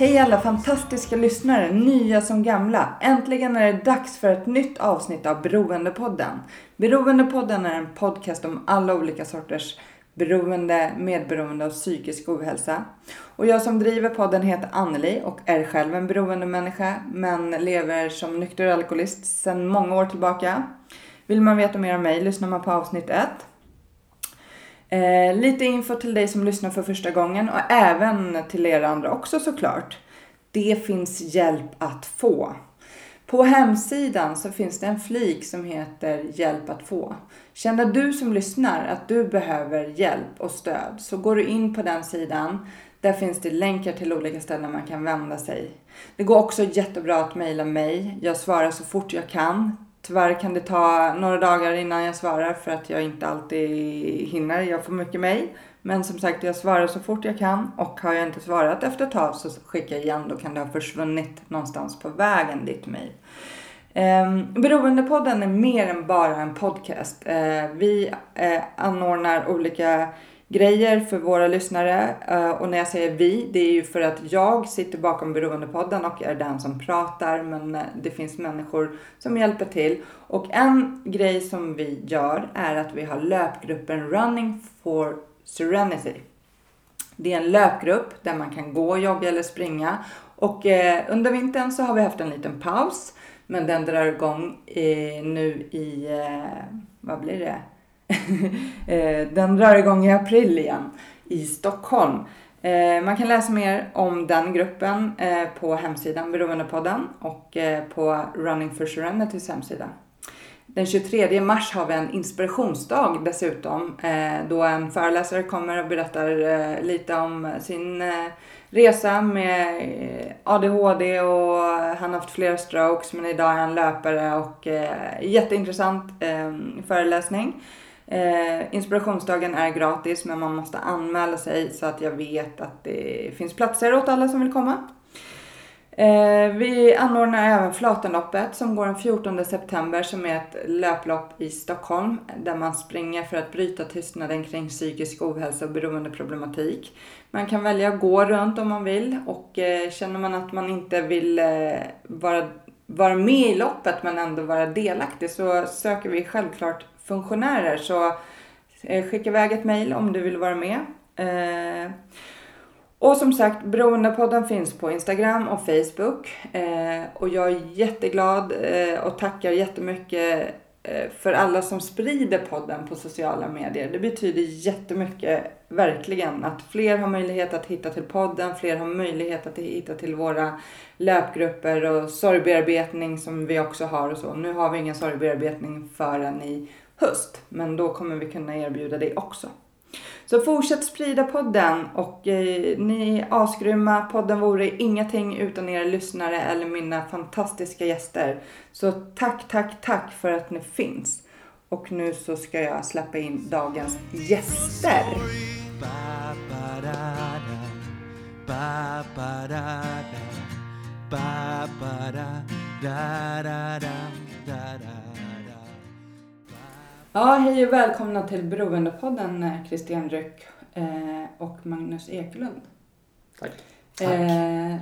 Hej alla fantastiska lyssnare, nya som gamla. Äntligen är det dags för ett nytt avsnitt av Beroendepodden. Beroendepodden är en podcast om alla olika sorters beroende, medberoende och psykisk ohälsa. Och jag som driver podden heter Anneli och är själv en beroendemänniska men lever som nykter alkoholist sedan många år tillbaka. Vill man veta mer om mig lyssnar man på avsnitt 1. Eh, lite info till dig som lyssnar för första gången och även till er andra också såklart. Det finns hjälp att få. På hemsidan så finns det en flik som heter Hjälp att få. Känner du som lyssnar att du behöver hjälp och stöd så går du in på den sidan. Där finns det länkar till olika ställen man kan vända sig. Det går också jättebra att mejla mig. Jag svarar så fort jag kan. Tyvärr kan det ta några dagar innan jag svarar för att jag inte alltid hinner. Jag får mycket mejl. Men som sagt, jag svarar så fort jag kan och har jag inte svarat efter ett tag så skickar jag igen. Då kan det ha försvunnit någonstans på vägen ditt mejl. Ehm, beroendepodden är mer än bara en podcast. Eh, vi eh, anordnar olika grejer för våra lyssnare. Eh, och när jag säger vi, det är ju för att jag sitter bakom Beroendepodden och är den som pratar. Men eh, det finns människor som hjälper till. Och en grej som vi gör är att vi har löpgruppen Running for Serenity. Det är en löpgrupp där man kan gå, jogga eller springa. Och eh, under vintern så har vi haft en liten paus. Men den drar igång nu i, vad blir det? Eh, den drar igång i april igen i Stockholm. Eh, man kan läsa mer om den gruppen eh, på hemsidan Beroendepodden och på Running for Serenitys hemsida. Den 23 mars har vi en inspirationsdag dessutom då en föreläsare kommer och berättar lite om sin resa med ADHD och han har haft flera strokes men idag är han löpare och jätteintressant föreläsning. Eh, inspirationsdagen är gratis men man måste anmäla sig så att jag vet att det finns platser åt alla som vill komma. Eh, vi anordnar även Flatenloppet som går den 14 september som är ett löplopp i Stockholm där man springer för att bryta tystnaden kring psykisk ohälsa och beroendeproblematik. Man kan välja att gå runt om man vill och eh, känner man att man inte vill eh, vara, vara med i loppet men ändå vara delaktig så söker vi självklart funktionärer. Så eh, skicka iväg ett mejl om du vill vara med. Eh, och som sagt, Beroendepodden finns på Instagram och Facebook. Eh, och jag är jätteglad och tackar jättemycket Eh, för alla som sprider podden på sociala medier. Det betyder jättemycket, verkligen, att fler har möjlighet att hitta till podden, fler har möjlighet att hitta till våra löpgrupper och sorgbearbetning som vi också har och så. Nu har vi ingen sorgbearbetning förrän i höst. Men då kommer vi kunna erbjuda det också. Så fortsätt sprida podden och eh, ni är asgrymma. Podden vore ingenting utan era lyssnare eller mina fantastiska gäster. Så tack, tack, tack för att ni finns. Och nu så ska jag släppa in dagens gäster. Ja, hej och välkomna till Beroendepodden eh, Christian Ryck eh, och Magnus Ekelund. Tack. Eh,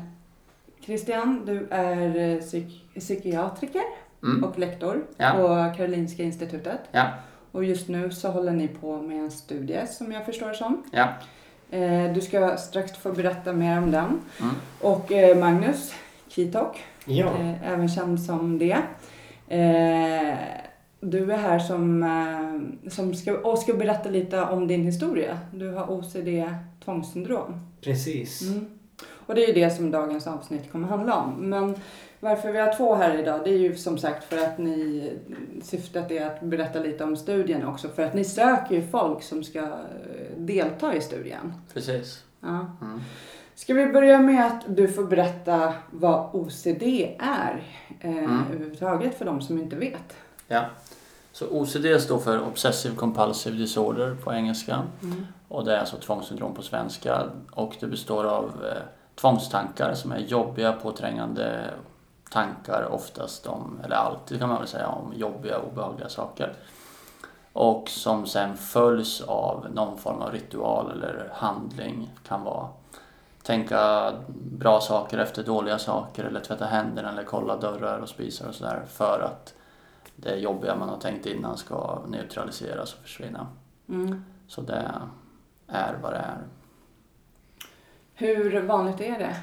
Christian, du är eh, psyk psykiatriker Mm. och lektor Ja. på Karolinska institutet. Ja, Och just nu så håller ni på med en studie som jag förstår som. ja. Eh, du ska strax få berätta mer om den. Mm. Och eh, Magnus Kitok, Ja. eh, även känd som det. Du är här som, eh, som ska, och ska berätta lite om din historia. Du har OCD tvångssyndrom. Precis. Mm. Och det är ju det som dagens avsnitt kommer handla om. Men varför vi har två här idag det är ju som sagt för att ni, syftet är att berätta lite om studien också. För att ni söker ju folk som ska eh, delta i studien. Precis. Ja. Mm. Ska vi börja med att du får berätta vad OCD är eh, Mm. överhuvudtaget för de som inte vet. Ja. Så OCD står för Obsessive Compulsive Disorder på engelska. Mm. Och det är alltså tvångssyndrom på svenska. Och det består av eh, tvångstankar som är jobbiga, påträngande tankar oftast om, eller alltid kan man väl säga, om jobbiga, obehagliga saker. Och som sen följs av någon form av ritual eller handling. Kan vara tänka bra saker efter dåliga saker eller tvätta händerna eller kolla dörrar och spisar och sådär för att det jobbiga man har tänkt innan ska neutraliseras och försvinna. Mm. Så det är vad det är. Hur vanligt är det?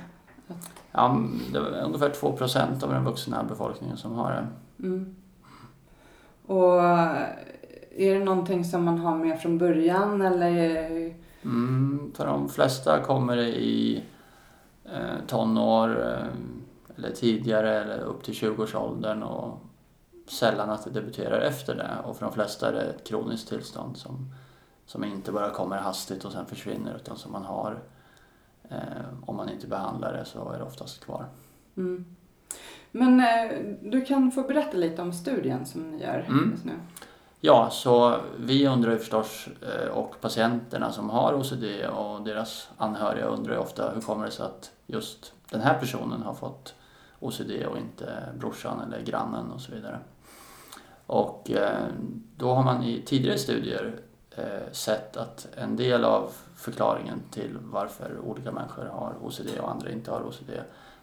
Ja, det är ungefär 2% av den vuxna befolkningen som har det. Mm. Och är det någonting som man har med från början eller? Mm, för de flesta kommer det i eh, tonår eh, eller tidigare eller upp till 20-årsåldern och sällan att det debuterar efter det. Och för de flesta är det ett kroniskt tillstånd som, som inte bara kommer hastigt och sen försvinner utan som man har eh, om man inte behandlar det så är det oftast kvar. Mm. Men eh, du kan få berätta lite om studien som ni gör Mm. just nu. Ja, så vi undrar ju förstås eh, och patienterna som har OCD och deras anhöriga undrar ju ofta hur kommer det sig att just den här personen har fått OCD och inte brorsan eller grannen och så vidare. Och eh, då har man i tidigare studier eh, sett att en del av förklaringen till varför olika människor har OCD och andra inte har OCD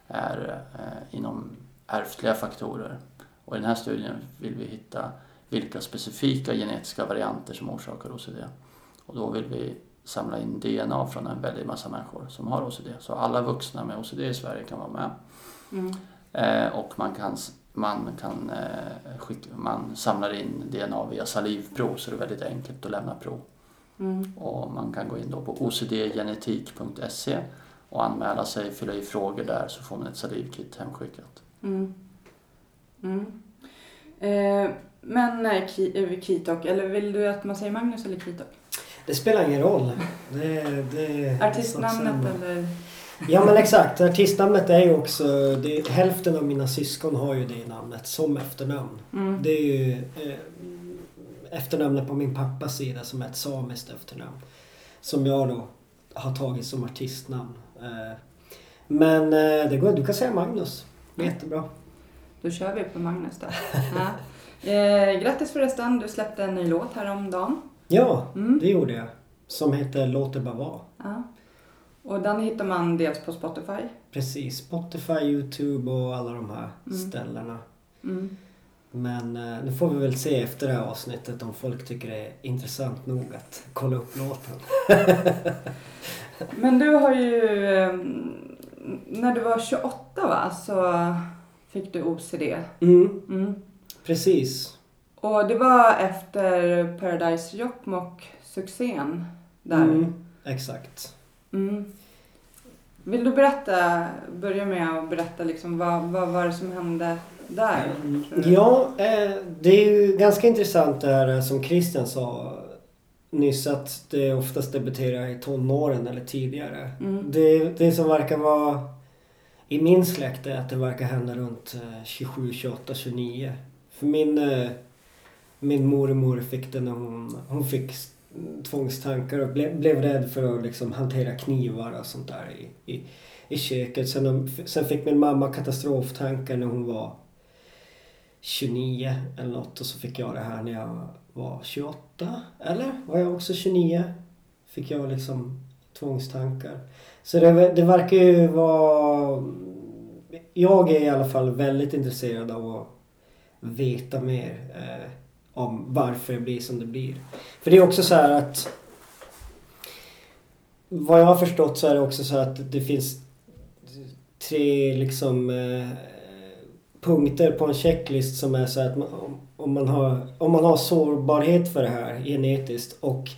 är eh, inom ärftliga faktorer. Och i den här studien vill vi hitta vilka specifika genetiska varianter som orsakar OCD. Och då vill vi samla in DNA från en väldig massa människor som har OCD. Så alla vuxna med OCD i Sverige kan vara med. Mm. Och man kan, man, kan eh, skicka, man samlar in DNA via salivprov så det är väldigt enkelt att lämna prov. Mm. Och man kan gå in då på ocdgenetik.se och anmäla sig, fylla i frågor där så får man ett salivkit hemskickat. Mm. Mm. Eh, men eh, Ki- Kitok, eller vill du att man säger Magnus eller Kitok? Det spelar ingen roll. Det, det, Artistnamnet eller? Ja men exakt. Artistnamnet är ju också... Det, hälften av mina syskon har ju det namnet som efternamn. Mm. Det är ju eh, efternamnet på min pappas sida som är ett samiskt efternamn. Som jag då har tagit som artistnamn. Eh, men eh, det går, du kan säga Magnus. Det är jättebra. Då kör vi på Magnus då. Ja. Eh, grattis förresten, du släppte en ny låt häromdagen. Ja, Mm. det gjorde jag. Som heter Låt det bara vara. Ja. Och den hittar man dels på Spotify. Precis. Spotify, Youtube och alla de här Mm. ställena. Mm. Men eh, nu får vi väl se efter det här avsnittet om folk tycker det är intressant nog att kolla upp låten. Men du har ju, eh, när du var 28 va, så fick du OCD. Mm, Mm. precis. Och det var efter Paradise Jokkmokk-succén där. Mm, exakt. Mm. Vill du berätta, börja med att berätta liksom vad, vad var det som hände där? Ja, eh, det är ju ganska intressant det här eh, som Christian sa nyss att det oftast debuterar i tonåren eller tidigare. Mm. Det, det som verkar vara i min släkt är att det verkar hända runt eh, 27, 28, 29. För min, eh, min mormor fick det när hon, hon fick tvångstankar och ble, blev rädd för att liksom hantera knivar och sånt där i, i, i köket. Sen, sen fick min mamma katastroftankar när hon var 29 eller något och så fick jag det här när jag var 28. Eller? Var jag också 29? Fick jag liksom tvångstankar. Så det, det verkar ju vara... Jag är i alla fall väldigt intresserad av att veta mer eh, om varför det blir som det blir. För det är också så här att vad jag har förstått så är det också så att det finns tre liksom eh, punkter på en checklist som är så att man, om, man har, om man har sårbarhet för det här genetiskt och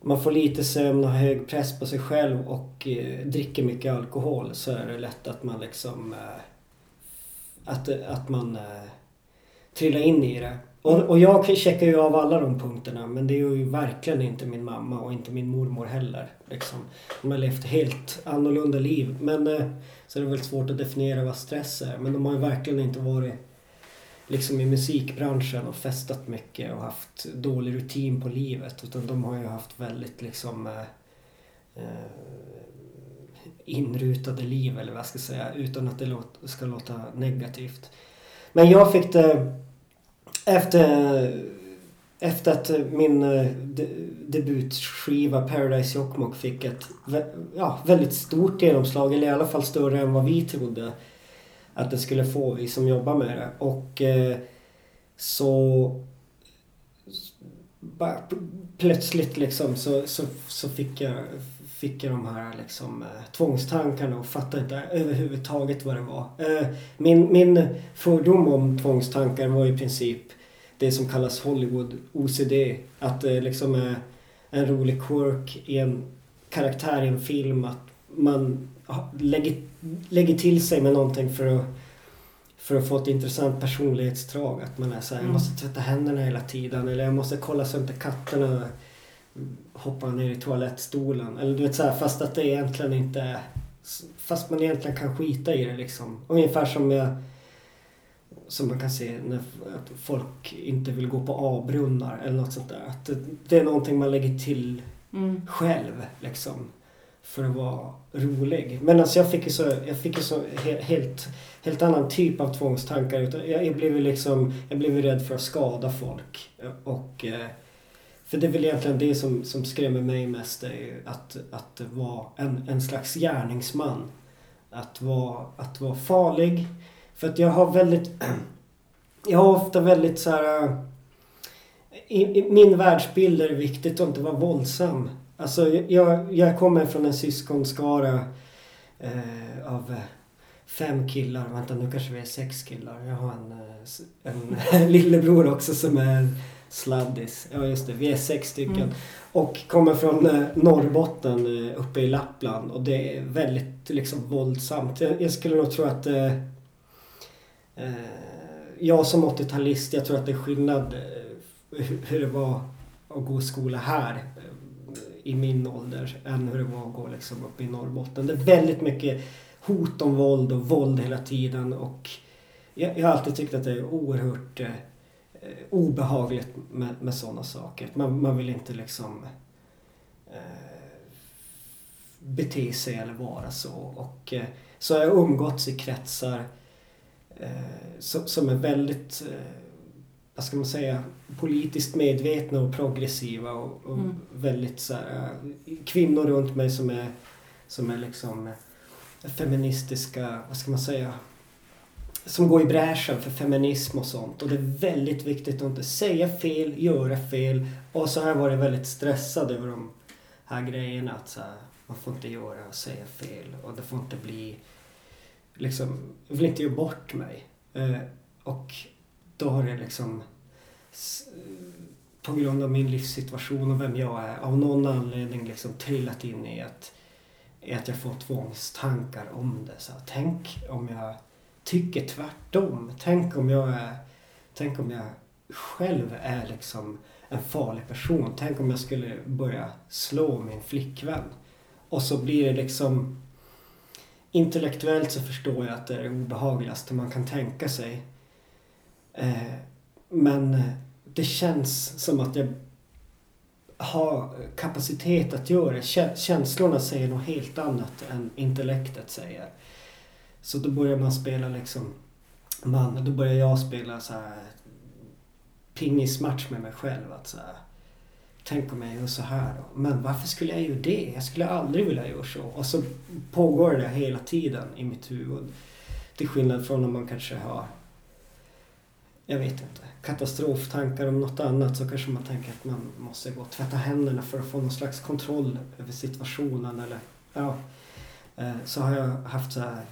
man får lite sömn och hög press på sig själv och eh, dricker mycket alkohol så är det lätt att man liksom eh, att, att man eh, trillar in i det. Och, och jag checkar ju av alla de punkterna men det är ju verkligen inte min mamma och inte min mormor heller. Liksom. De har levt helt annorlunda liv. Men, eh, så är det väl svårt att definiera vad stress är. Men de har ju verkligen inte varit liksom i musikbranschen och festat mycket och haft dålig rutin på livet. Utan de har ju haft väldigt liksom eh, eh inrutade liv eller vad jag ska säga. Utan att det ska låta negativt. Men jag fick det efter, efter att min eh, de, debutskiva Paradise Jokkmokk fick ett ja, väldigt stort genomslag. Eller i alla fall större än vad vi trodde att det skulle få, vi som jobbar med det. Och eh, så bara plötsligt liksom så, så, så fick jag fick jag de här liksom, eh, tvångstankarna och fattade inte överhuvudtaget vad det var. Eh, min, min fördom om tvångstankar var i princip det som kallas Hollywood OCD. Att det liksom är en rolig quirk i en karaktär i en film. Att man lägger, lägger till sig med någonting för att för att få ett intressant personlighetsdrag. Att man är såhär, mm. jag måste tvätta händerna hela tiden eller jag måste kolla så inte katterna hoppar ner i toalettstolen. Eller du vet såhär, fast att det egentligen inte är... Fast man egentligen kan skita i det liksom. Ungefär som jag... Som man kan se när folk inte vill gå på A-brunnar eller något sånt där. Att det, är någonting man lägger till mm. själv liksom för att vara rolig. Men alltså jag fick ju så, jag fick ju så helt, helt annan typ av tvångstankar. Jag, jag blev liksom, jag blev rädd för att skada folk. Och, eh, för det är väl egentligen det som, som skrämmer mig mest. Är att, att vara en, en slags gärningsman. Att vara, att vara farlig. För att jag har väldigt... Jag har ofta väldigt så här... I, i min världsbild är det viktigt att inte vara våldsam. Alltså jag, jag kommer från en syskonskara eh, av fem killar. Vänta nu kanske vi är sex killar. Jag har en, eh, en lillebror också som är sladdis. Ja just det, vi är sex stycken. Mm. Och kommer från eh, Norrbotten eh, uppe i Lappland och det är väldigt liksom våldsamt. Jag, jag skulle nog tro att eh, eh Eh, jag som 80-talist, jag tror att det är skillnad eh, hur, det var att gå i skola här eh, i min ålder än hur det var att gå liksom uppe i Norrbotten. Det är väldigt mycket hot om våld och våld hela tiden och jag, jag har alltid tyckt att det är oerhört eh, obehagligt med, med sådana saker. Man, man vill inte liksom eh, bete sig eller vara så. Och eh, så har jag umgåtts i kretsar eh, som, som är väldigt eh, vad ska man säga, politiskt medvetna och progressiva och, och mm. väldigt så här, kvinnor runt mig som är, som är liksom feministiska, vad ska man säga, som går i bräschen för feminism och sånt. Och det är väldigt viktigt att inte säga fel, göra fel. Och så har jag varit väldigt stressad över de här grejerna. Att så här, man får inte göra och säga fel och det får inte bli liksom, jag vill inte göra bort mig. Eh, och då har det liksom eh, på grund av min livssituation och vem jag är av någon anledning liksom trillat in i att, i att jag får tvångstankar om det. Så tänk om jag tycker tvärtom. Tänk om jag är, tänk om jag själv är liksom en farlig person. Tänk om jag skulle börja slå min flickvän. Och så blir det liksom intellektuellt så förstår jag att det är det obehagligaste man kan tänka sig. Eh, men det känns som att jag har kapacitet att göra det. Känslorna säger något helt annat än intellektet säger. Så då börjar man spela liksom, man, då börjar jag spela så här pingismatch med mig själv. Att så här, tänk om jag gör så här då. Men varför skulle jag göra det? Jag skulle aldrig vilja göra så. Och så pågår det hela tiden i mitt huvud. Till skillnad från om man kanske har jag vet inte, katastroftankar om något annat så kanske man tänker att man måste gå och tvätta händerna för att få någon slags kontroll över situationen eller ja. Eh, så har jag haft så här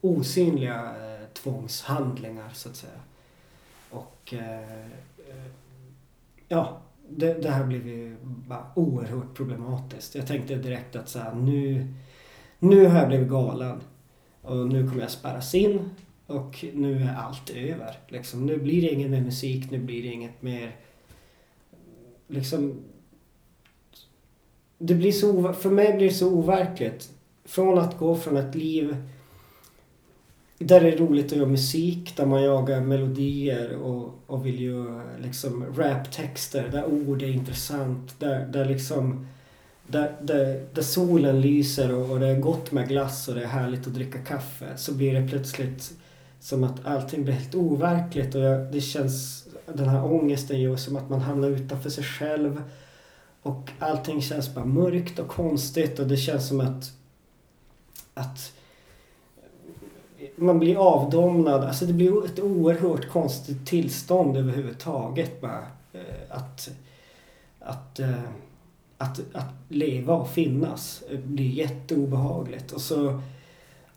osynliga eh, tvångshandlingar så att säga. Och eh, ja, det, det här blev ju bara oerhört problematiskt. Jag tänkte direkt att så här, nu, nu har jag blivit galen. Och nu kommer jag spärras in. Och nu är allt över. Liksom, nu blir det ingen mer musik, nu blir det inget mer... Liksom... Det blir så, för mig blir det så overkligt. Från att gå från ett liv där det är roligt att göra musik, där man jagar melodier och, och vill göra liksom raptexter, där ord är intressant, där, där liksom där, där, där solen lyser och, och det är gott med glass och det är härligt att dricka kaffe så blir det plötsligt som att allting blir helt overkligt. Och jag, det känns, den här ångesten gör som att man hamnar utanför sig själv. Och allting känns bara mörkt och konstigt och det känns som att att man blir avdomnad. Alltså det blir ett oerhört konstigt tillstånd överhuvudtaget bara. eh, Att, att, eh, att, att leva och finnas Det blir jätteobehagligt. Och så,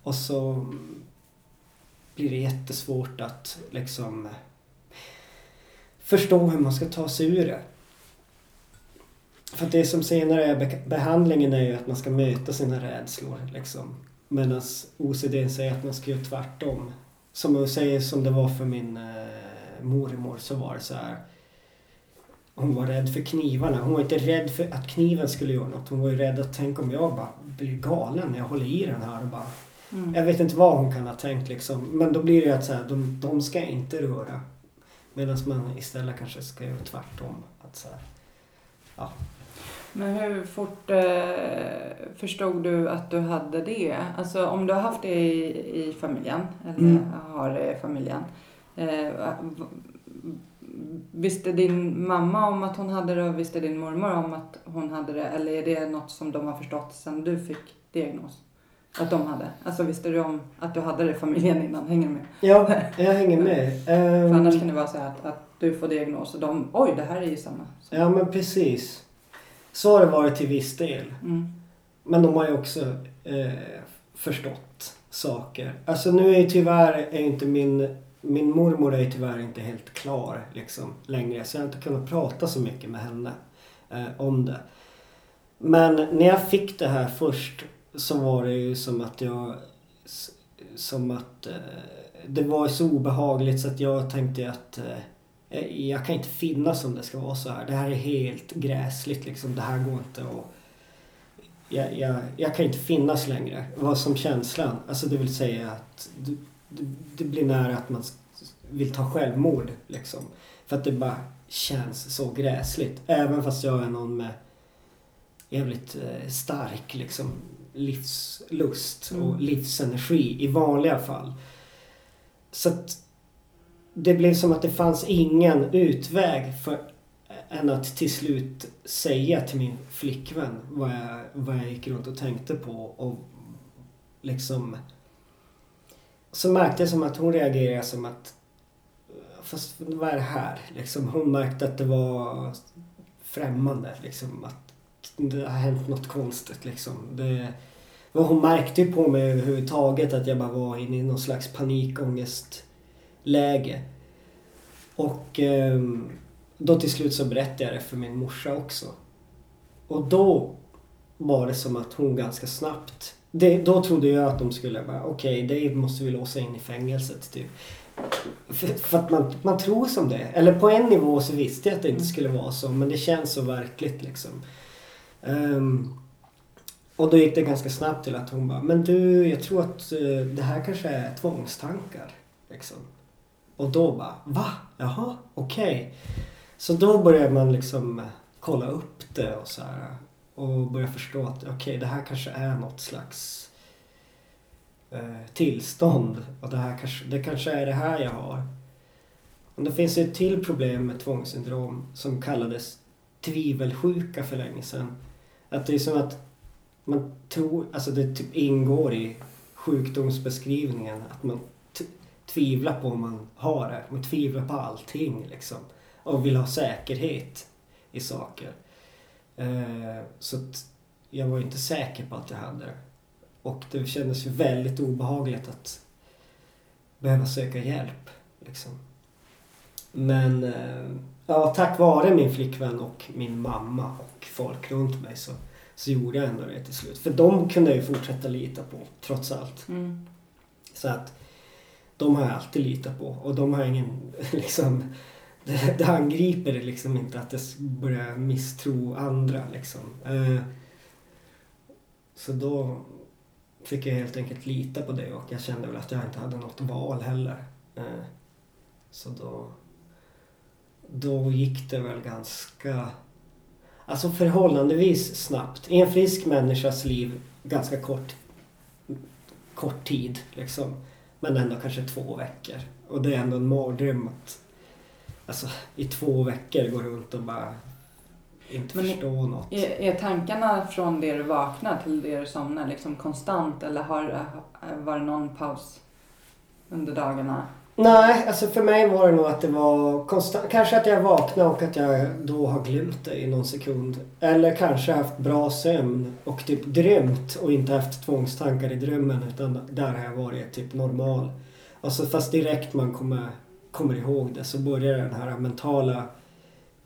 och så blir det jättesvårt att liksom förstå hur man ska ta sig ur det. För att det som senare är behandlingen är ju att man ska möta sina rädslor. Liksom. Medan OCD säger att man ska göra tvärtom. Som jag säger som det var för min eh, mormor så var det så här. Hon var rädd för knivarna. Hon var inte rädd för att kniven skulle göra något. Hon var ju rädd att tänk om jag bara blir galen när jag håller i den här och bara Mm. jag vet inte vad hon kan ha tänkt liksom. Men då blir det ju att så här, de, de ska inte röra. Medan man istället kanske ska göra tvärtom. Att så här, Men hur fort eh, förstod du att du hade det? Alltså om du har haft det i, i familjen, eller Mm. har det i familjen. Eh, visste din mamma om att hon hade det och visste din mormor om att hon hade det? Eller är det något som de har förstått sedan du fick diagnos? Att de hade? Alltså visste du om att du hade det i familjen innan? Hänger med? ja, jag hänger med. För Ehm, annars kan det vara så här att, att du får diagnos och de, oj det här är ju samma. Ja men precis. Så har det varit till viss del. Mm. Men de har ju också eh, förstått saker. Alltså nu är ju tyvärr är inte min min mormor är ju tyvärr inte helt klar liksom längre så jag har inte kunnat prata så mycket med henne eh, om det. Men när jag fick det här först så var det ju som att jag som att eh, det var så obehagligt så att jag tänkte att eh, jag kan inte finnas som det ska vara så här. Det här är helt gräsligt liksom. Det här går inte att jag, jag, jag kan inte finnas längre. Vad som känslan. Alltså det vill säga att det, det, blir nära att man vill ta självmord. Liksom. För att det bara känns så gräsligt. Även fast jag är någon med jävligt eh, stark liksom, livslust och Mm. livsenergi i vanliga fall. Så att det blev som att det fanns ingen utväg för än att till slut säga till min flickvän vad jag, vad jag gick runt och tänkte på och liksom så märkte jag som att hon reagerade som att fast vad är det här? Liksom, hon märkte att det var främmande liksom att det har hänt något konstigt liksom. Det, hon märkte ju på mig överhuvudtaget att jag bara var inne i någon slags panikångest läge Och ehm, då till slut så berättade jag det för min morsa också. Och då var det som att hon ganska snabbt... Det, då trodde jag att de skulle bara, okej, det måste vi låsa in i fängelset typ. För, för att man, man tror som det. Eller på en nivå så visste jag att det inte skulle vara så, men det känns så verkligt liksom. Um, och då gick det ganska snabbt till att hon bara, men du, jag tror att eh, det här kanske är tvångstankar. Liksom. Och då bara, va? Jaha, okej. Så då börjar man liksom eh, kolla upp det och så här. Och börja förstå att okej, det här kanske är något slags eh, tillstånd. Och det här kanske, det kanske är det här jag har. Men det finns ju ett till problem med tvångssyndrom som kallades tvivelsjuka för länge sedan. Att det är som att man tror, alltså det typ ingår i sjukdomsbeskrivningen att man tvivlar på om man har det. Man tvivlar på allting liksom. Och vill ha säkerhet i saker. Eh, så att jag var inte säker på att jag hade det. Och det kändes ju väldigt obehagligt att behöva söka hjälp. Liksom. Men eh, ja, tack vare min flickvän och min mamma och folk runt mig så, så gjorde jag ändå det till slut. För de kunde jag ju fortsätta lita på trots allt. Mm. Så att de har jag alltid litat på och de har ingen liksom det, det angriper det liksom inte att jag börjar misstro andra liksom. Eh, så då fick jag helt enkelt lita på det och jag kände väl att jag inte hade något val heller. Eh, så då, då gick det väl ganska, alltså förhållandevis snabbt. I en frisk människas liv ganska kort, kort tid liksom. Men ändå kanske två veckor. Och det är ändå en mardröm att alltså, i två veckor gå runt och bara inte Men förstå något. Är, är tankarna från det du vaknar till det du somnar liksom konstant eller har var det någon paus under dagarna? Nej, alltså för mig var det nog att det var konstant. Kanske att jag vaknade och att jag då har glömt det i någon sekund. Eller kanske haft bra sömn och typ drömt och inte haft tvångstankar i drömmen utan där har jag varit typ normal. Alltså fast direkt man kommer, kommer ihåg det så börjar den här mentala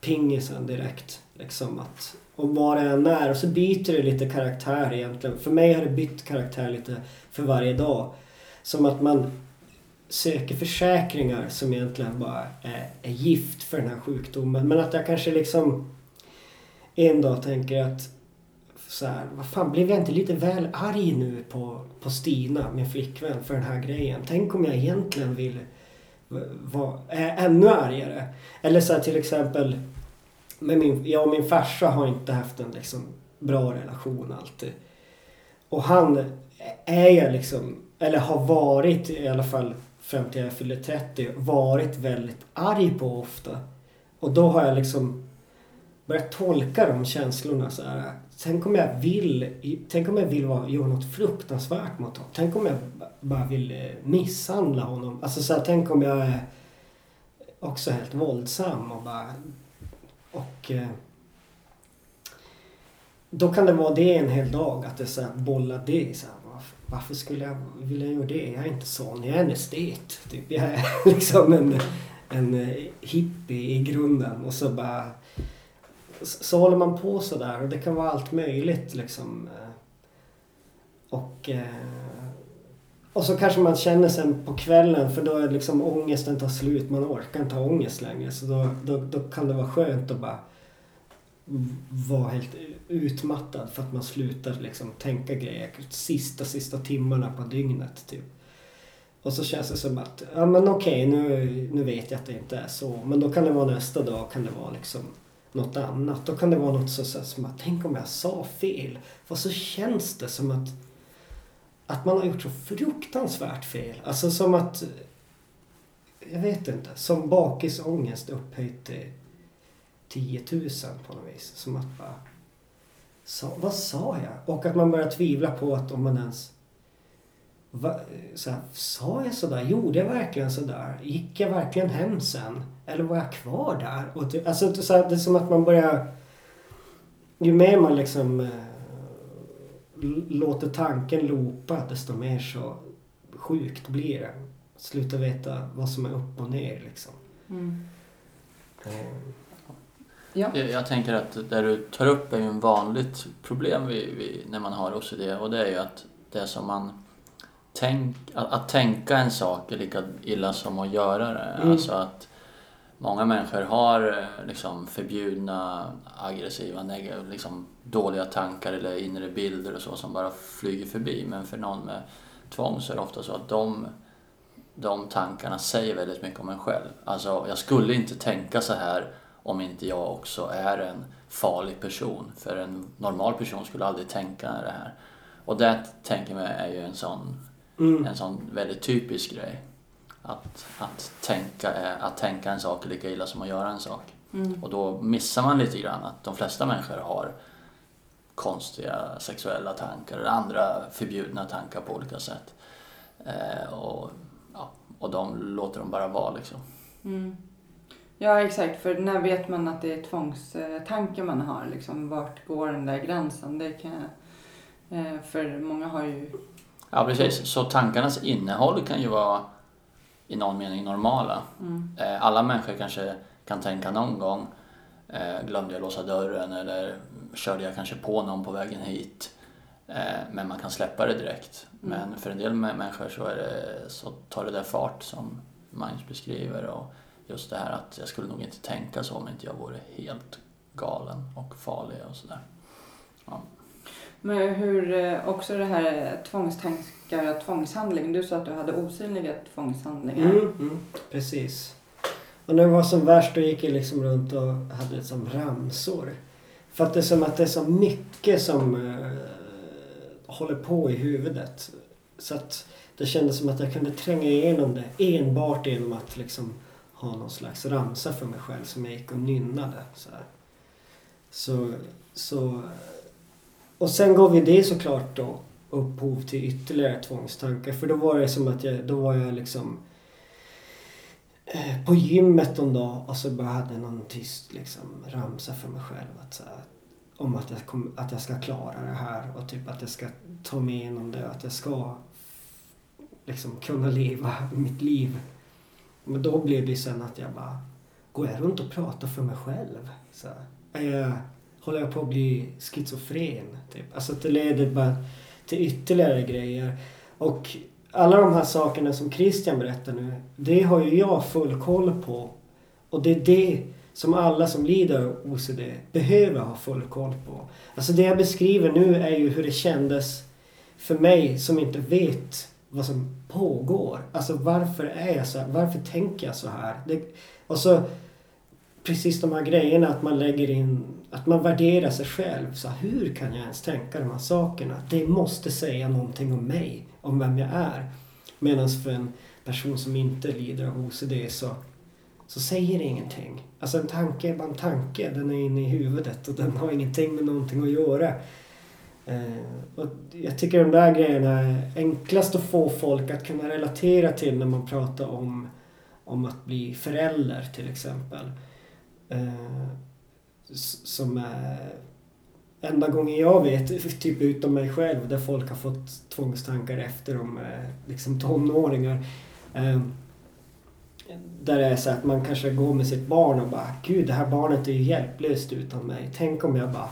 pingisen direkt. Liksom att, och vad det än är. Och så byter det lite karaktär egentligen. För mig har det bytt karaktär lite för varje dag. Som att man söker försäkringar som egentligen bara är, är gift för den här sjukdomen. Men att jag kanske liksom en dag tänker att så här, vad fan, blev jag inte lite väl arg nu på, på Stina, min flickvän, för den här grejen? Tänk om jag egentligen vill vara ännu argare. Eller så här, till exempel, med min, jag och min farsa har inte haft en liksom bra relation alltid. Och han är jag liksom, eller har varit i alla fall fram till jag fyllde 30, varit väldigt arg på ofta. Och då har jag liksom börjat tolka de känslorna så här. Tänk om jag vill, tänk om jag vill vara, göra något fruktansvärt mot honom. Tänk om jag bara vill eh, misshandla honom. Alltså så här, tänk om jag är också helt våldsam och bara... Och... Eh, då kan det vara det en hel dag, att det så här bollar det. Så här, varför skulle jag vilja göra det? Jag är inte sån. Jag är en estet. Typ. Jag är liksom en, en eh, hippie i grunden. Och så bara... Så håller man på sådär och det kan vara allt möjligt liksom. Eh, och... Eh, och så kanske man känner sen på kvällen för då är liksom ångesten tar slut. Man orkar inte ha ångest längre. Så då, då, då kan det vara skönt att bara vara helt utmattad för att man slutar liksom tänka grejer sista, sista timmarna på dygnet typ. Och så känns det som att, ja men okej nu, nu vet jag att det inte är så. Men då kan det vara nästa dag kan det vara liksom något annat. Då kan det vara något så, så som att, tänk om jag sa fel. För så känns det som att, att man har gjort så fruktansvärt fel. Alltså som att, jag vet inte, som bakisångest upphöjt till 10 000 på något vis. Som att bara... Sa, vad sa jag? Och att man börjar tvivla på att om man ens... Va, så här, sa jag sådär? Gjorde jag verkligen sådär? Gick jag verkligen hem sen? Eller var jag kvar där? Och ty, alltså, så här, det är som att man börjar... Ju mer man liksom eh, låter tanken loopa desto mer så sjukt blir det. Sluta veta vad som är upp och ner liksom. Mm. Mm. Ja. Jag, jag tänker att det du tar upp är ju en vanligt problem vid, vid, när man har OCD och det är ju att det som man tänk, att, att tänka en sak är lika illa som att göra det. Mm. Alltså att många människor har eh, liksom förbjudna, aggressiva, neg- liksom dåliga tankar eller inre bilder och så som bara flyger förbi. Men för någon med tvång så är det ofta så att de, de tankarna säger väldigt mycket om en själv. Alltså, jag skulle inte tänka så här om inte jag också är en farlig person. För en normal person skulle aldrig tänka det här. Och det tänker jag är ju en sån, Mm. en sån väldigt typisk grej. Att, att, tänka, är- att tänka en sak är lika illa som att göra en sak. Mm. Och då missar man lite grann att de flesta människor har konstiga sexuella tankar eller andra förbjudna tankar på olika sätt. Eh, och, ja, och de låter dem bara vara liksom. Mm. Ja, exakt. För när vet man att det är tvångstankar man har? Liksom, vart går den där gränsen? Det kan eh, för många har ju... Ja precis, så tankarnas innehåll kan ju vara i någon mening normala. Mm. Eh, alla människor kanske kan tänka någon gång, eh, glömde jag låsa dörren eller körde jag kanske på någon på vägen hit? Men man kan släppa det direkt. Mm. Men för en del mä- människor så, är det, så tar det där fart som Magnus beskriver och just det här att jag skulle nog inte tänka så om inte jag vore helt galen och farlig och sådär. Men hur, eh, också det här tvångstankar och tvångshandling. Du sa att du hade osynliga tvångshandlingar. Mm, mm, precis. Och när det var som värst då gick jag liksom runt och hade som ramsor. För att det är som att det är så mycket som eh, håller på i huvudet. Så att det kändes som att jag kunde tränga igenom det enbart genom att liksom ha någon slags ramsa för mig själv som jag gick och nynnade. Så, här. så, så Och sen gav ju det såklart då upphov till ytterligare tvångstankar. För då var det som att jag, då var jag liksom eh, på gymmet en dag och så bara hade jag någon tyst liksom ramsa för mig själv. Att, så här, om att jag, kom, att jag ska klara det här och typ att jag ska ta mig igenom det. Att jag ska liksom kunna leva mitt liv. Men då blev det sen att jag bara, går jag runt och pratar för mig själv? Så jag, håller jag på att bli schizofren? Typ. Alltså det leder bara till ytterligare grejer. Och alla de här sakerna som Christian berättar nu, det har ju jag full koll på. Och det är det som alla som lider av OCD behöver ha full koll på. Alltså det jag beskriver nu är ju hur det kändes för mig som inte vet vad som pågår. Alltså varför är jag så här? Varför tänker jag så här? Det, och så precis de här grejerna att man lägger in, att man värderar sig själv. Så här, hur kan jag ens tänka de här sakerna? Det måste säga någonting om mig, om vem jag är. Medan för en person som inte lider av OCD så, så säger det ingenting. Alltså en tanke är bara en tanke, den är inne i huvudet och den har ingenting med någonting att göra. Eh, och jag tycker de där grejerna är enklast att få folk att kunna relatera till när man pratar om, om att bli förälder till exempel. Eh, som är enda gången jag vet, typ utom mig själv, där folk har fått tvångstankar efter de eh, liksom tonåringar. Eh, där det är så att man kanske går med sitt barn och bara Gud, det här barnet är ju hjälplöst utan mig. Tänk om jag bara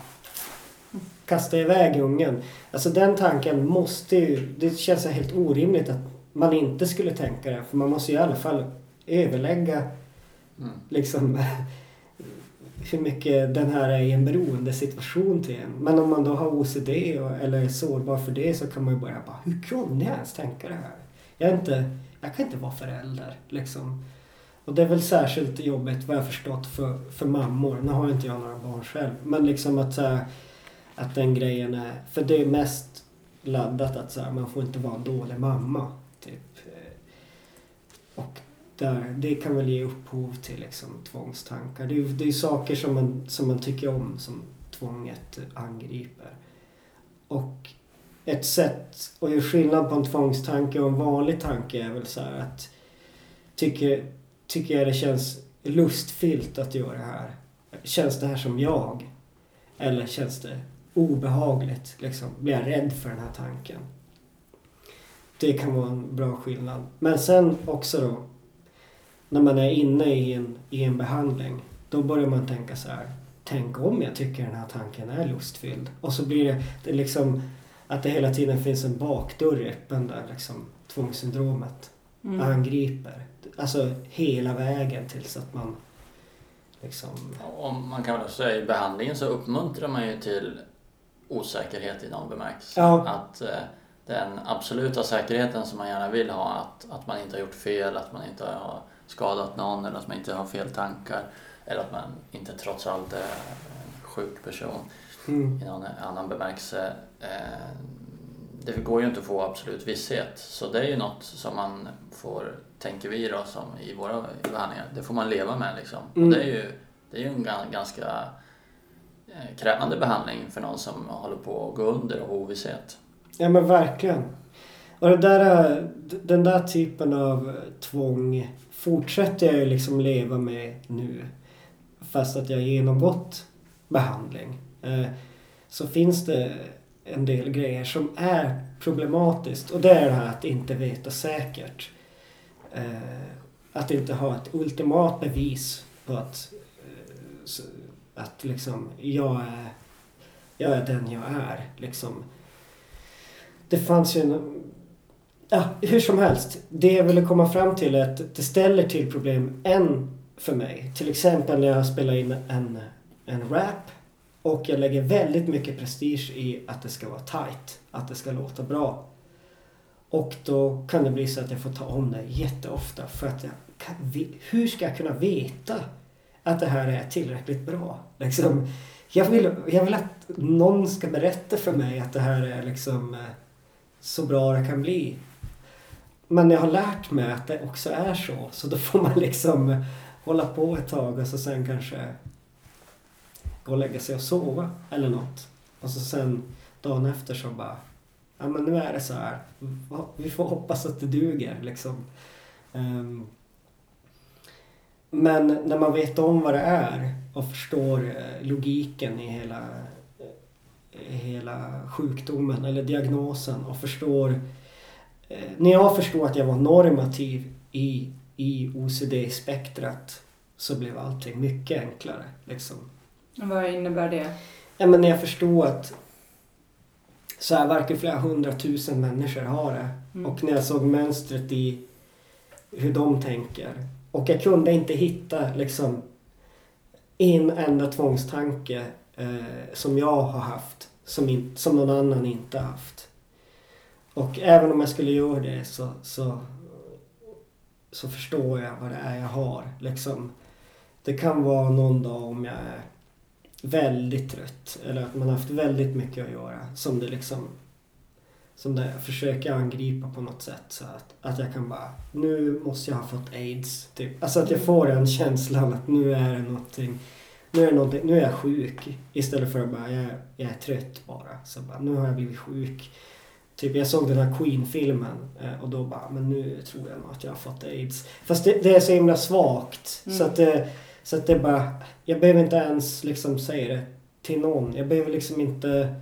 kastar iväg ungen. Alltså den tanken måste ju... Det känns helt orimligt att man inte skulle tänka det. För man måste ju i alla fall överlägga Mm. liksom hur mycket den här är i en beroendesituation till en. Men om man då har OCD och, eller är sårbar för det så kan man ju börja bara, hur kunde jag ens tänka det här? Jag, inte, jag kan inte vara förälder liksom. Och det är väl särskilt jobbigt vad jag förstått för, för mammor. Nu har inte jag några barn själv. Men liksom att, så här, att den grejen är, för det är mest laddat att så här, man får inte vara en dålig mamma. Typ. Eh, och där, det kan väl ge upphov till liksom tvångstankar. Det är ju det är saker som man, som man tycker om som tvånget angriper. Och ett sätt att göra skillnad på en tvångstanke och en vanlig tanke är väl så här att tycker, tycker jag det känns lustfyllt att göra det här? Känns det här som jag? Eller känns det obehagligt? Liksom, blir jag rädd för den här tanken? Det kan vara en bra skillnad. Men sen också då när man är inne i en, i en behandling, då börjar man tänka så här. Tänk om jag tycker den här tanken är lustfylld. Och så blir det, det liksom att det hela tiden finns en bakdörr öppen där liksom tvångssyndromet Mm. angriper. Alltså hela vägen tills att man liksom... Och man kan väl säga i behandlingen så uppmuntrar man ju till osäkerhet i någon bemärkelse. Ja. Att eh, den absoluta säkerheten som man gärna vill ha, att, att man inte har gjort fel, att man inte har skadat någon eller att man inte har fel tankar eller att man inte trots allt är en sjuk person Mm. i någon annan bemärkelse. Eh, det går ju inte att få absolut visshet. Så det är ju något som man får, tänker vi då, som i våra behandlingar, det får man leva med liksom. Mm. Och det är ju, det är ju en ga- ganska Eh, krävande behandling för någon som håller på att gå under av ovisshet. Ja men verkligen. Och det där, den där typen av tvång fortsätter jag ju liksom leva med nu. Fast att jag genomgått behandling. Eh, så finns det en del grejer som är problematiskt. Och det är det här att inte veta säkert. Eh, att inte ha ett ultimat bevis på att, att liksom jag är, jag är den jag är. Liksom. Det fanns ju en, Ja, hur som helst. Det jag ville komma fram till är att det ställer till problem än för mig. Till exempel när jag spelar in en, en rap och jag lägger väldigt mycket prestige i att det ska vara tight, att det ska låta bra. Och då kan det bli så att jag får ta om det jätteofta för att jag kan, hur ska jag kunna veta att det här är tillräckligt bra? Liksom, jag, vill, jag vill att någon ska berätta för mig att det här är liksom eh, så bra det kan bli. Men jag har lärt mig att det också är så. Så då får man liksom hålla på ett tag och så sen kanske gå och lägga sig och sova eller något. Och så sen dagen efter så bara, ja men nu är det så här. Vi får hoppas att det duger liksom. Um, men när man vet om vad det är och förstår eh, logiken i hela, i hela sjukdomen eller diagnosen och förstår eh, när jag förstod att jag var normativ i, i OCD-spektrat så blev allting mycket enklare. Liksom. Vad innebär det? Ja, men när jag förstod att så här verkar flera hundratusen människor ha det. Mm. Och när jag såg mönstret i hur de tänker. Och jag kunde inte hitta liksom en enda tvångstanke eh, som jag har haft som, in, som någon annan inte haft. Och även om jag skulle göra det så, så, så förstår jag vad det är jag har. Liksom, det kan vara någon dag om jag är väldigt trött eller att man har haft väldigt mycket att göra som det liksom som det jag försöker angripa på något sätt så att, att jag kan bara nu måste jag ha fått aids typ. Alltså att jag får den känslan att nu är det någonting nu är, det någonting, nu är jag sjuk istället för att bara jag, jag är trött bara. Så bara nu har jag blivit sjuk. Typ jag såg den här Queen-filmen eh, och då bara men nu tror jag nog att jag har fått aids. Fast det, det är så himla svagt Mm. så att det, så att det bara jag behöver inte ens liksom säga det till någon. Jag behöver liksom inte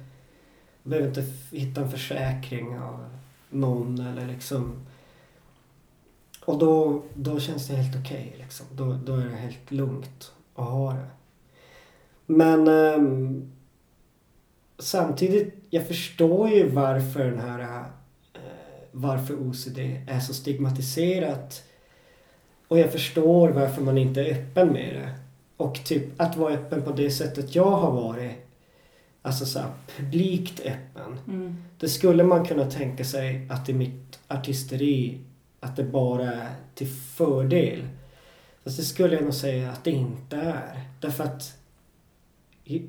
jag behöver inte hitta en försäkring av någon eller liksom och då, då känns det helt okej liksom. Då, då är det helt lugnt att ha det. Men eh, samtidigt, jag förstår ju varför den här eh, varför OCD är så stigmatiserat. Och jag förstår varför man inte är öppen med det. Och typ att vara öppen på det sättet jag har varit. Alltså så här, publikt öppen. Mm. Det skulle man kunna tänka sig att i mitt artisteri att det bara är till fördel. Fast det skulle jag nog säga att det inte är. Därför att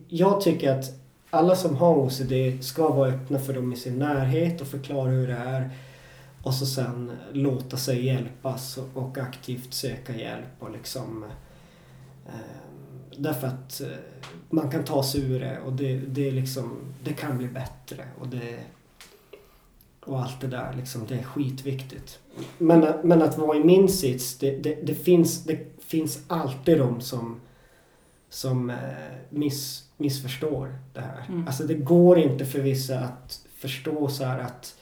jag tycker att alla som har OCD ska vara öppna för dem i sin närhet och förklara hur det är. Och så sen låta sig hjälpas och, aktivt söka hjälp och liksom eh, Därför att eh, man kan ta sig ur det och det, det, är liksom, det kan bli bättre. Och, det, och allt det där, liksom, det är skitviktigt. Men, men att vara i min sits, det, det, det, finns, det finns alltid de som, som eh, miss, missförstår det här. Mm. Alltså det går inte för vissa att förstå så här att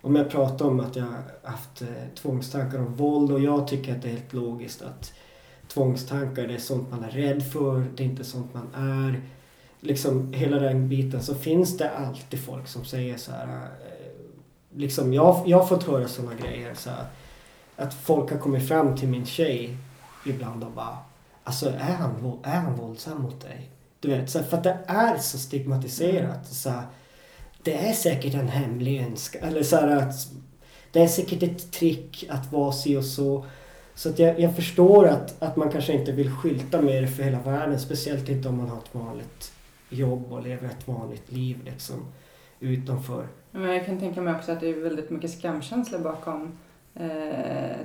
om jag pratar om att jag haft eh, tvångstankar om våld och jag tycker att det är helt logiskt att tvångstankar det är sånt man är rädd för, det är inte sånt man är. Liksom hela den biten så finns det alltid folk som säger så här. Eh, liksom jag, jag har fått höra såna grejer så här, Att folk har kommit fram till min tjej ibland och bara Alltså är han, är han våldsam mot dig? Du vet, så här, för att det är så stigmatiserat. Så här, det är säkert en hemlig önskan. Eller så här att det är säkert ett trick att vara si och så. Så att jag, jag förstår att, att man kanske inte vill skylta med det för hela världen. Speciellt inte om man har ett vanligt jobb och lever ett vanligt liv liksom utanför. Men jag kan tänka mig också att det är väldigt mycket skamkänsla bakom eh,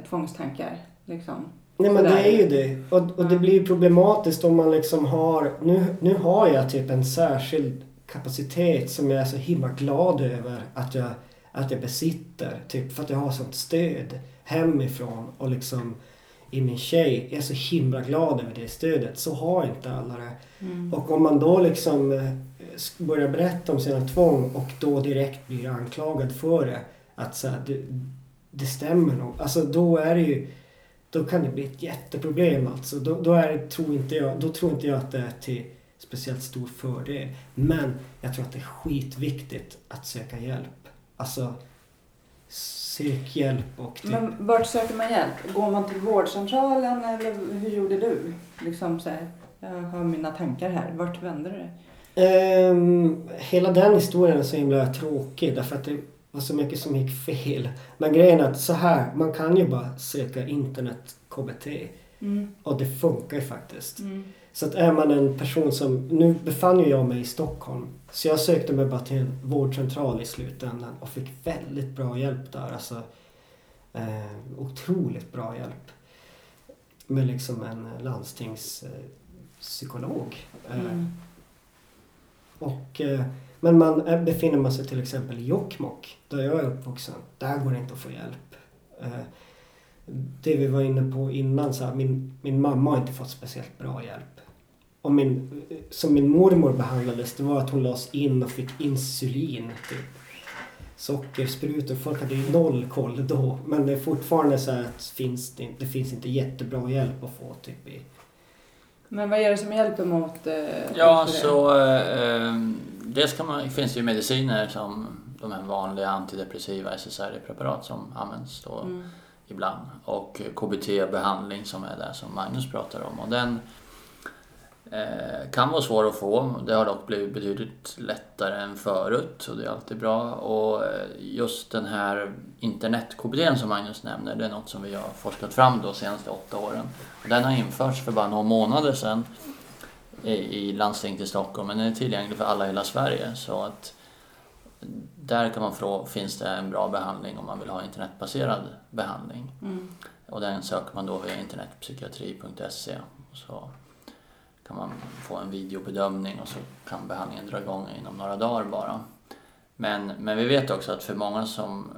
tvångstankar. Liksom. Nej men det är ju det. Och, och det blir ju problematiskt om man liksom har... Nu, nu har jag typ en särskild kapacitet som jag är så himla glad över att jag, att jag besitter. Typ för att jag har sånt stöd hemifrån och liksom i min tjej. Är så himla glad över det stödet. Så har inte alla det. Mm. Och om man då liksom eh, börjar berätta om sina tvång och då direkt blir anklagad för det. Att så här, du, det stämmer nog. Alltså då är det ju, då kan det bli ett jätteproblem alltså. Då, då, är det, tror inte jag, då tror inte jag att det är till speciellt stor fördel. Men jag tror att det är skitviktigt att söka hjälp. Alltså, sök hjälp och typ... Men vart söker man hjälp? Går man till vårdcentralen eller hur gjorde du? Liksom så här, jag har mina tankar här. Vart vänder du dig? Ehm, hela den historien är så himla tråkig därför att det var så mycket som gick fel. Men grejen är att så här, man kan ju bara söka internet KBT. Mm. Och det funkar ju faktiskt. Mm. Så att är man en person som, nu befann ju jag mig i Stockholm. Så jag sökte mig bara till en vårdcentral i slutändan och fick väldigt bra hjälp där. Alltså, eh, otroligt bra hjälp. Med liksom en landstingspsykolog. Eh, Mm. och, eh, men man, eh, befinner man sig till exempel i Jokkmokk, där jag är uppvuxen, där går det inte att få hjälp. Eh, det vi var inne på innan, så här, min, min mamma har inte fått speciellt bra hjälp. Och min, som min mormor behandlades, det var att hon lades in och fick insulin. Typ. Sockersprutor, folk hade ju noll koll då. Men det är fortfarande så att finns det, det finns inte jättebra hjälp att få typ i Men vad är det som hjälper mot... Eh, Ja, så eh, dels kan man, finns det ju mediciner som de här vanliga antidepressiva SSRI-preparat som används då Mm. ibland. Och KBT-behandling som är det som Magnus pratar om. Och den eh, kan vara svår att få. Det har dock blivit betydligt lättare än förut och det är alltid bra. Och eh, just den här internet-KBT som Magnus nämner, det är något som vi har forskat fram de senaste åtta åren. Och Den har införts för bara några månader sedan i, i landstinget i Stockholm men den är tillgänglig för alla i hela Sverige. Så att där kan man fråga, finns det en bra behandling om man vill ha internetbaserad behandling? Mm. Och den söker man då via internetpsykiatri.se. Så kan man få en videobedömning och så kan behandlingen dra igång inom några dagar bara. Men, men vi vet också att för många som,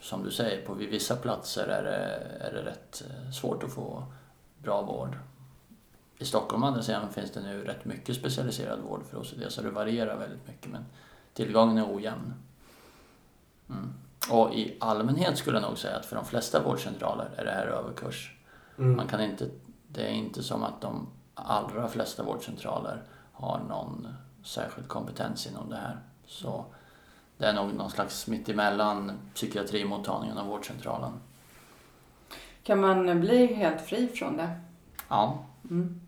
som du säger, på vissa platser är det, är det rätt eh, svårt att få bra vård. I Stockholm å andra sidan finns det nu rätt mycket specialiserad vård för OCD så det varierar väldigt mycket men tillgången är ojämn. Mm. Och i allmänhet skulle jag nog säga att för de flesta vårdcentraler är det här överkurs. Mm. Man kan inte, det är inte som att de allra flesta vårdcentraler har någon särskild kompetens inom det här. Så det är nog någon slags mittemellan psykiatrimottagningen och vårdcentralen. Kan man bli helt fri från det? Ja, Mm.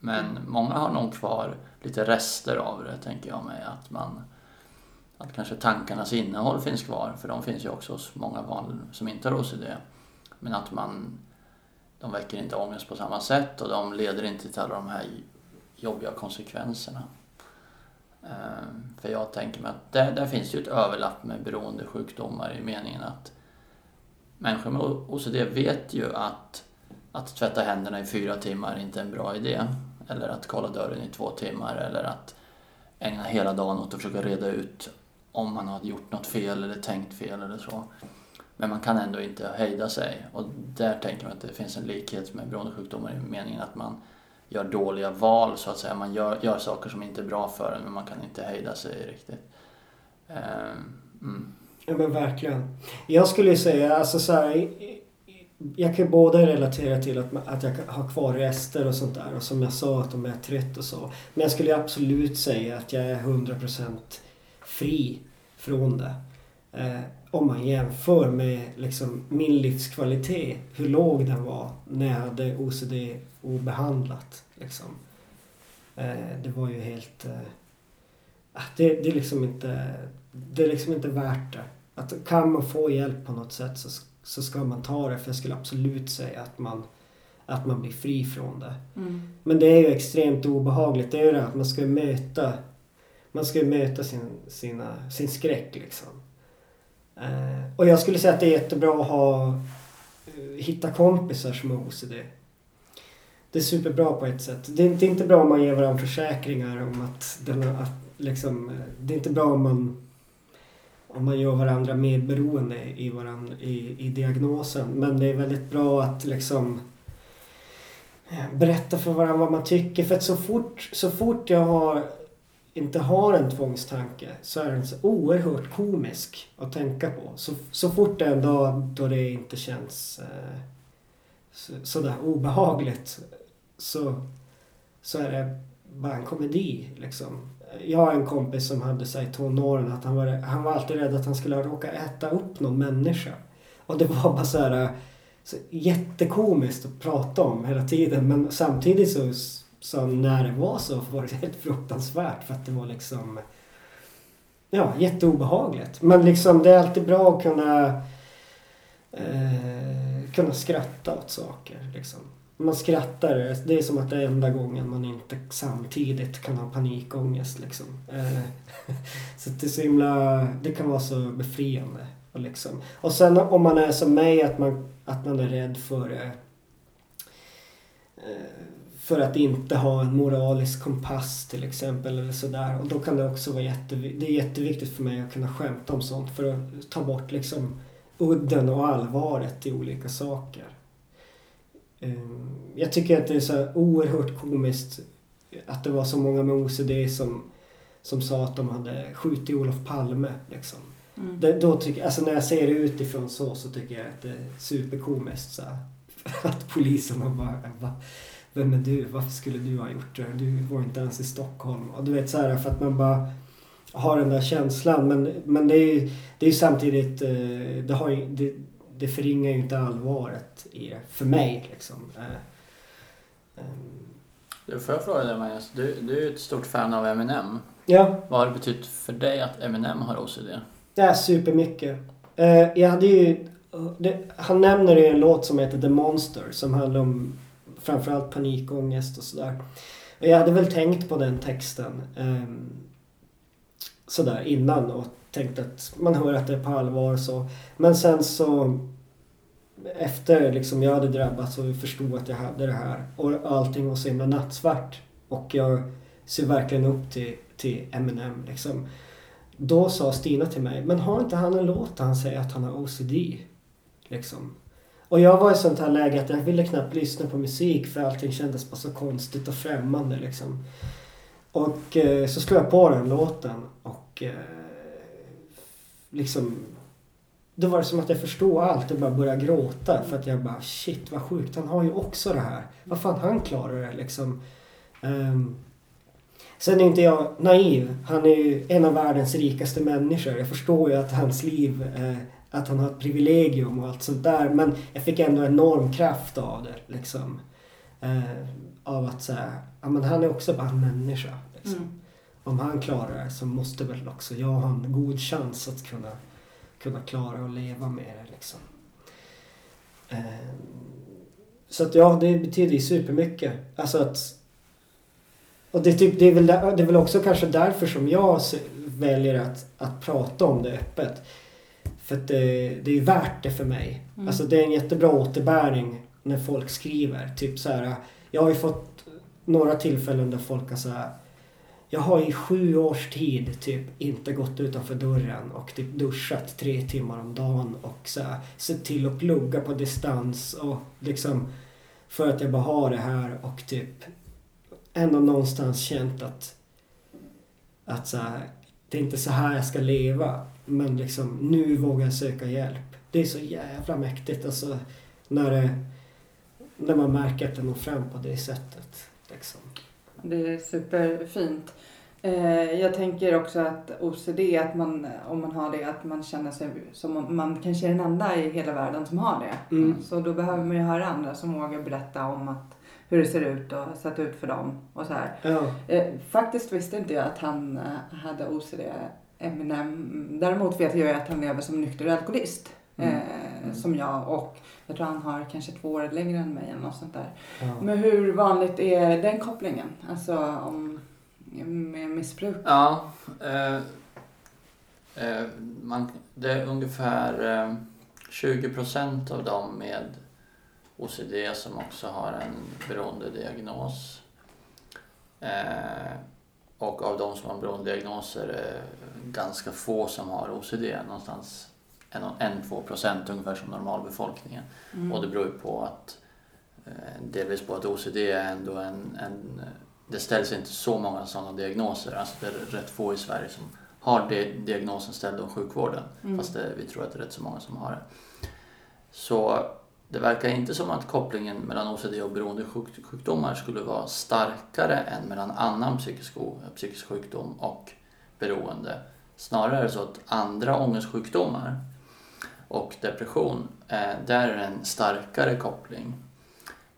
men många har nog kvar lite rester av det tänker jag mig. Att man att kanske tankarnas innehåll finns kvar, för de finns ju också hos många barn som inte har OCD. Men att man, de väcker inte ångest på samma sätt och de leder inte till alla de här jobbiga konsekvenserna. Ehm, för jag tänker mig att där, där finns ju ett överlapp med beroendesjukdomar i meningen att människor med OCD vet ju att, att tvätta händerna i fyra timmar är inte är en bra idé. Eller att kolla dörren i två timmar eller att ägna hela dagen åt att försöka reda ut om man har gjort något fel eller tänkt fel eller så. Men man kan ändå inte hejda sig och där tänker man att det finns en likhet med beroendesjukdomar i meningen att man gör dåliga val så att säga. Man gör, gör saker som inte är bra för en men man kan inte hejda sig riktigt. Ehm, mm. Ja men verkligen. Jag skulle ju säga alltså så här, Jag kan både relatera till att, att jag har kvar rester och sånt där och som jag sa att de är trött och så. Men jag skulle ju absolut säga att jag är 100% fri från det. Ehm, om man jämför med liksom min livskvalitet, hur låg den var när jag hade OCD obehandlat. Liksom. Eh, det var ju helt... Eh, ah, det, det är liksom inte det är liksom inte värt det. Att kan man få hjälp på något sätt så, så ska man ta det. För jag skulle absolut säga att man, att man blir fri från det. Mm. Men det är ju extremt obehagligt. Det är ju det att man ska möta, man ska möta sin, sina, sin skräck liksom. Eh, Och jag skulle säga att det är jättebra att ha, eh, hitta kompisar som har OCD. Det är superbra på ett sätt. Det är, det är inte bra om man ger varandra försäkringar om att, den, att liksom, eh, det är inte bra om man om man gör varandra medberoende i, varandra, i, i diagnosen. Men det är väldigt bra att liksom berätta för varandra vad man tycker. För att så fort, så fort jag har inte har en tvångstanke så är den så oerhört komisk att tänka på. Så, så fort det är en dag då det inte känns eh, så, sådär obehagligt så, så är det bara en komedi liksom. Jag har en kompis som hade sig i tonåren att han var, han var alltid rädd att han skulle råka äta upp någon människa. Och det var bara så här eh, så jättekomiskt att prata om hela tiden men samtidigt så så när det var så var det helt fruktansvärt för att det var liksom Ja, jätteobehagligt. Men liksom det är alltid bra att kunna eh, kunna skratta åt saker. Liksom. Man skrattar, det är som att det är enda gången man inte samtidigt kan ha panikångest. Liksom. Eh, så det är så himla, det kan vara så befriande. Och, liksom. och sen om man är som mig, att man, att man är rädd för eh, för att inte ha en moralisk kompass till exempel eller sådär. Och då kan det också vara jätteviktigt, det är jätteviktigt för mig att kunna skämta om sånt för att ta bort liksom udden och allvaret i olika saker. Ehm, jag tycker att det är så oerhört komiskt att det var så många med OCD som, som sa att de hade skjutit Olof Palme. Liksom. Mm. Det, då tycker, alltså när jag ser det utifrån så, så tycker jag att det är superkomiskt. Så att polisen bara, bara vem är du? Varför skulle du ha gjort det? Du var inte ens i Stockholm. Och du vet så här för att man bara har den där känslan. Men, men det är ju det är samtidigt, eh, det, har ju, det, det förringar ju inte allvaret i det. För mig liksom. Eh. Du, får jag fråga dig Magnus, du, du är ett stort fan av Eminem. Ja. Vad har det betytt för dig att Eminem har OCD? Det är supermycket. Eh, jag hade ju, det, han nämner i en låt som heter The Monster som handlar om framförallt panikångest och sådär. Och Jag hade väl tänkt på den texten eh, sådär innan och tänkt att man hör att det är på allvar så. Men sen så efter liksom jag hade drabbats och förstod att jag hade det här och allting var så himla nattsvart och jag ser verkligen upp till, till Eminem liksom. Då sa Stina till mig, men har inte han en låt där han säger att han har OCD? Liksom. Och jag var i sånt här läge att jag ville knappt lyssna på musik för allting kändes bara så konstigt och främmande liksom. Och eh, så slog jag på den låten och eh, liksom då var det som att jag förstod allt och bara började gråta för att jag bara shit vad sjukt, han har ju också det här. Vad fan han klarar det liksom. Um, sen är inte jag naiv. Han är ju en av världens rikaste människor. Jag förstår ju att hans liv eh, att han har ett privilegium och allt sånt där. Men jag fick ändå enorm kraft av det. Liksom. Eh, av att säga, ja men han är också bara en människa. Liksom. Mm. Om han klarar det så måste väl också jag ha en god chans att kunna, kunna klara och leva med det. Liksom. Eh, så att ja, det betyder ju supermycket. Alltså att och det, typ, det, är väl, det är väl också kanske därför som jag väljer att, att prata om det öppet. För att det, det är värt det för mig. Mm. Alltså det är en jättebra återbäring när folk skriver. Typ så här, jag har ju fått några tillfällen där folk har så här, jag har i sju års tid typ inte gått utanför dörren och typ duschat tre timmar om dagen och så här, sett till att plugga på distans och liksom för att jag bara har det här och typ ändå någonstans känt att att så här, det är inte så här jag ska leva. Men liksom, nu vågar jag söka hjälp. Det är så jävla mäktigt alltså. När, det, när man märker att det når fram på det sättet. Liksom. Det är superfint. Eh, jag tänker också att OCD, att man, om man har det, att man känner sig som om man kanske är den enda i hela världen som har det. Mm. Så då behöver man ju höra andra som vågar berätta om att hur det ser ut och sett ut för dem och så här. Ja. Eh, faktiskt visste inte jag att han eh, hade OCD Eminem. Däremot vet jag ju att han lever som nykter alkoholist. Mm. Eh, som jag och jag tror han har kanske två år längre än mig eller något sånt där. Ja. Men hur vanligt är den kopplingen? Alltså om, med missbruk? Ja. Eh, eh, man, det är ungefär eh, 20 procent av dem med OCD som också har en beroendediagnos. Eh, och av de som har beroendediagnoser är det ganska få som har OCD. Någonstans 1-2 procent ungefär som normalbefolkningen. Mm. Och det beror ju på att eh, delvis på att OCD är ändå en, en det ställs inte så många sådana diagnoser. Alltså det är rätt få i Sverige som har diagnosen ställd av sjukvården. Mm. Fast det, vi tror att det är rätt så många som har det. Så det verkar inte som att kopplingen mellan OCD och beroendesjukdomar skulle vara starkare än mellan annan psykisk, psykisk sjukdom och beroende. Snarare är det så att andra ångestsjukdomar och depression, eh, där är det en starkare koppling.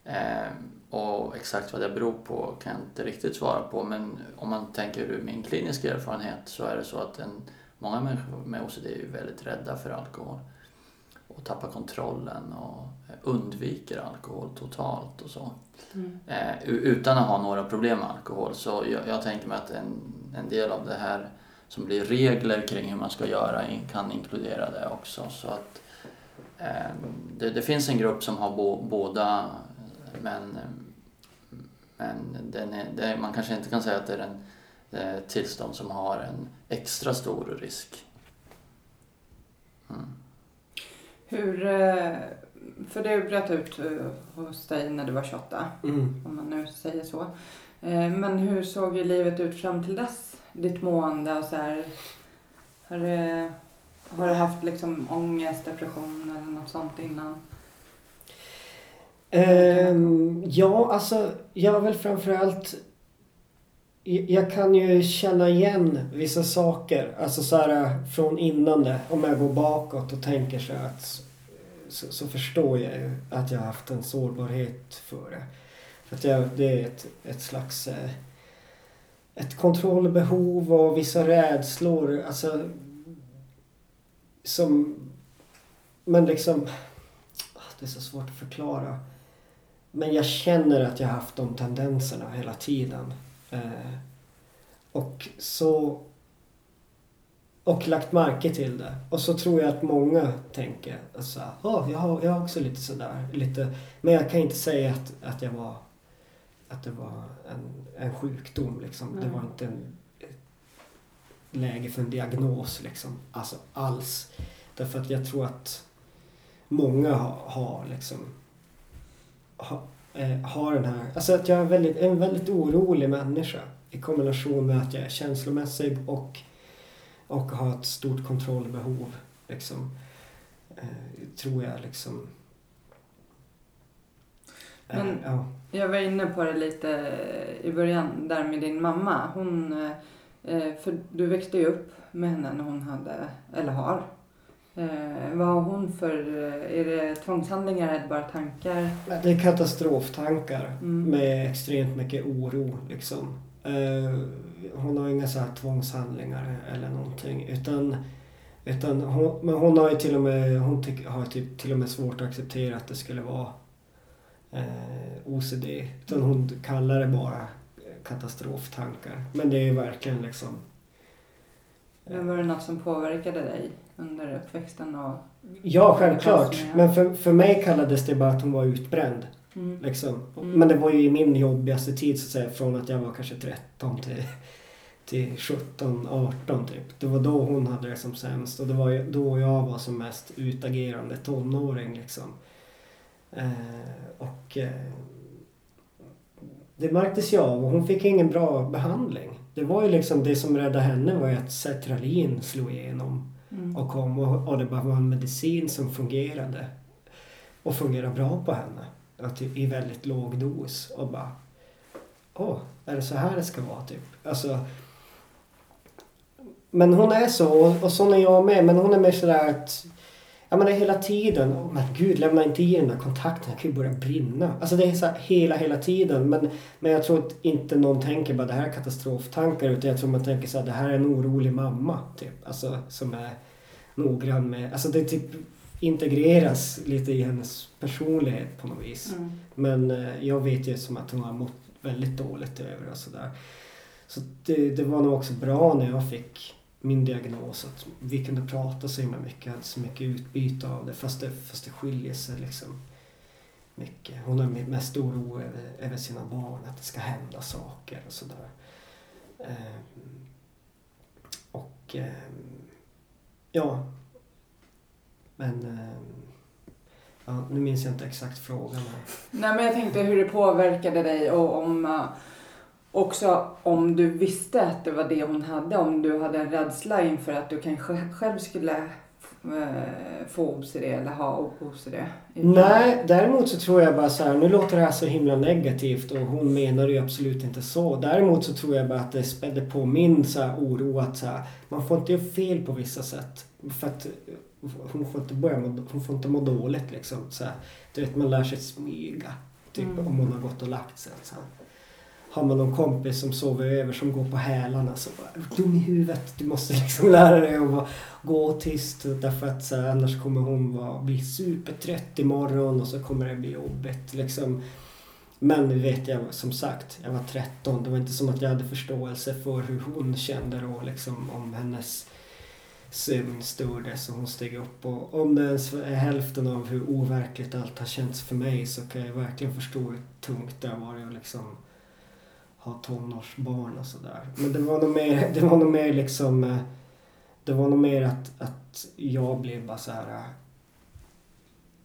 Eh, och exakt vad det beror på kan jag inte riktigt svara på men om man tänker ur min kliniska erfarenhet så är det så att en, många människor med OCD är väldigt rädda för alkohol och tappar kontrollen och eh, undviker alkohol totalt och så. Mm. Eh, utan att ha några problem med alkohol. Så jag, jag tänker mig att en, en del av det här som blir regler kring hur man ska göra kan inkludera det också. Så att eh, det, det finns en grupp som har bo, båda men, men den är, det, man kanske inte kan säga att det är en tillstånd som har en extra stor risk. Mm. Hur, eh, för det bröt ut eh, hos dig när du var 28, Mm. om man nu säger så. Eh, Men hur såg ju livet ut fram till dess? Ditt mående och så här. Har du, har du haft liksom ångest, depression eller något sånt innan? Ehm, ja, alltså jag har väl framförallt jag kan ju känna igen vissa saker, alltså så här eh, från innan det. Om jag går bakåt och tänker så att så, så förstår jag ju att jag har haft en sårbarhet för det. För att jag, det är ett, ett slags eh, ett kontrollbehov och vissa rädslor, alltså som men liksom ah, det är så svårt att förklara. Men jag känner att jag har haft de tendenserna hela tiden. Eh, och så... Och lagt märke till det. Och så tror jag att många tänker alltså, oh, jag, har, jag har också lite sådär. Lite, men jag kan inte säga att, att jag var... Att det var en, en sjukdom liksom. Det var inte en, ett läge för en diagnos liksom. Alltså alls. Därför att jag tror att många har, har liksom ha, eh, har den här, alltså att jag är väldigt, en väldigt orolig människa i kombination med att jag är känslomässig och, och har ett stort kontrollbehov. Liksom, eh, tror jag liksom. Eh, Men- ja. Jag var inne på det lite i början där med din mamma. Hon, eh, för du växte ju upp med henne när hon hade, eller har. Eh, vad har hon för, eh, är det tvångshandlingar eller bara tankar? Det är katastroftankar Mm. med extremt mycket oro. Liksom. Eh, hon har inga så här tvångshandlingar eller någonting. Utan, utan hon, men hon har ju till och med, hon tyck, har typ till och med svårt att acceptera att det skulle vara eh, OCD. Utan hon kallar det bara katastroftankar. Men det är ju verkligen liksom Men var det något som påverkade dig under uppväxten? Och, Ja, självklart. Men för, för mig kallades det bara att hon var utbränd. mm. Liksom. Mm. Men det var ju i min jobbigaste tid så att säga. Från att jag var kanske 13 till, till 17, 18 typ. Det var då hon hade det som sämst. Och det var då jag var som mest utagerande tonåring liksom. Eh, och eh, det märktes ju av och hon fick ingen bra behandling. Det var ju liksom det som räddade henne var ju att Sertralin slog igenom Mm. och kom och, och det bara var en medicin som fungerade. Och fungerade bra på henne. Och typ i väldigt låg dos. Och bara... Åh, är det så här det ska vara typ? Alltså... Men hon är så och, och sån är jag med. Men hon är mer sådär att... Jag menar hela tiden. Oh, men gud, lämna inte i den där kontakten. Jag kan ju börja brinna. Alltså det är så här hela, hela tiden. Men, men jag tror att inte någon tänker bara det här är katastroftankar. Utan jag tror man tänker så här, det här är en orolig mamma. Typ. Alltså som är noggrann med... Alltså det typ integreras lite i hennes personlighet på något vis. Mm. Men eh, jag vet ju som att hon har mått väldigt dåligt över och sådär. Så det, det var nog också bra när jag fick min diagnos att vi kunde prata så himla mycket, hade så mycket utbyte av det fast det, fast det skiljer sig liksom mycket. Hon har mest oro över, över sina barn, att det ska hända saker och sådär. Ehm, och ehm, ja. Men ehm, ja, nu minns jag inte exakt frågan här. Nej men jag tänkte hur det påverkade dig och om, eh, också om du visste att det var det hon hade, om du hade en rädsla inför att du kanske själv skulle eh, få OCD eller ha OCD? Nej, däremot så tror jag bara så här, nu låter det här så himla negativt och hon menar ju absolut inte så. Däremot så tror jag bara att det spädde på min så här oro att så här, man får inte göra fel på vissa sätt. För att hon får inte börja må, hon får inte må dåligt liksom. Så här, du vet, man lär sig smyga. Typ Mm. om hon har gått och lagt sig. Så här. Har man någon kompis som sover över som går på hälarna så bara dum i huvudet. Du måste liksom lära dig att bara gå tyst därför att så här, annars kommer hon vara, bli supertrött imorgon och så kommer det bli jobbigt liksom. Men nu vet jag som sagt, jag var 13. Det var inte som att jag hade förståelse för hur hon kände då liksom om hennes sömn stördes och hon steg upp. Och om det ens är hälften av hur overkligt allt har känts för mig så kan jag verkligen förstå hur tungt det har varit att liksom ha tonårsbarn och sådär. Men det var nog mer, det var nog mer liksom eh, det var nog mer att, att jag blev bara så här eh,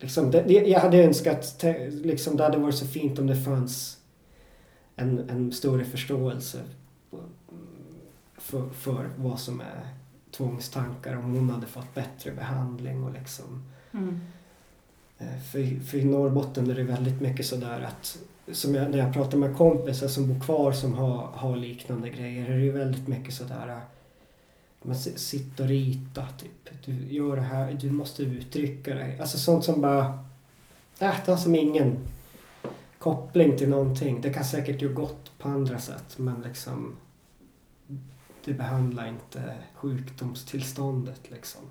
Liksom, det, jag hade önskat, liksom, det hade varit så fint om det fanns en, en större förståelse för, för vad som är tvångstankar. Om hon hade fått bättre behandling och liksom Mm. Eh, För, för i Norrbotten är det väldigt mycket sådär att som jag, när jag pratar med kompisar som bor kvar som har, har liknande grejer är det ju väldigt mycket sådär man sitter och rita typ. Du gör det här, du måste uttrycka dig. Alltså sånt som bara äh, det har som ingen koppling till någonting. Det kan säkert göra gott på andra sätt men liksom det behandlar inte sjukdomstillståndet liksom.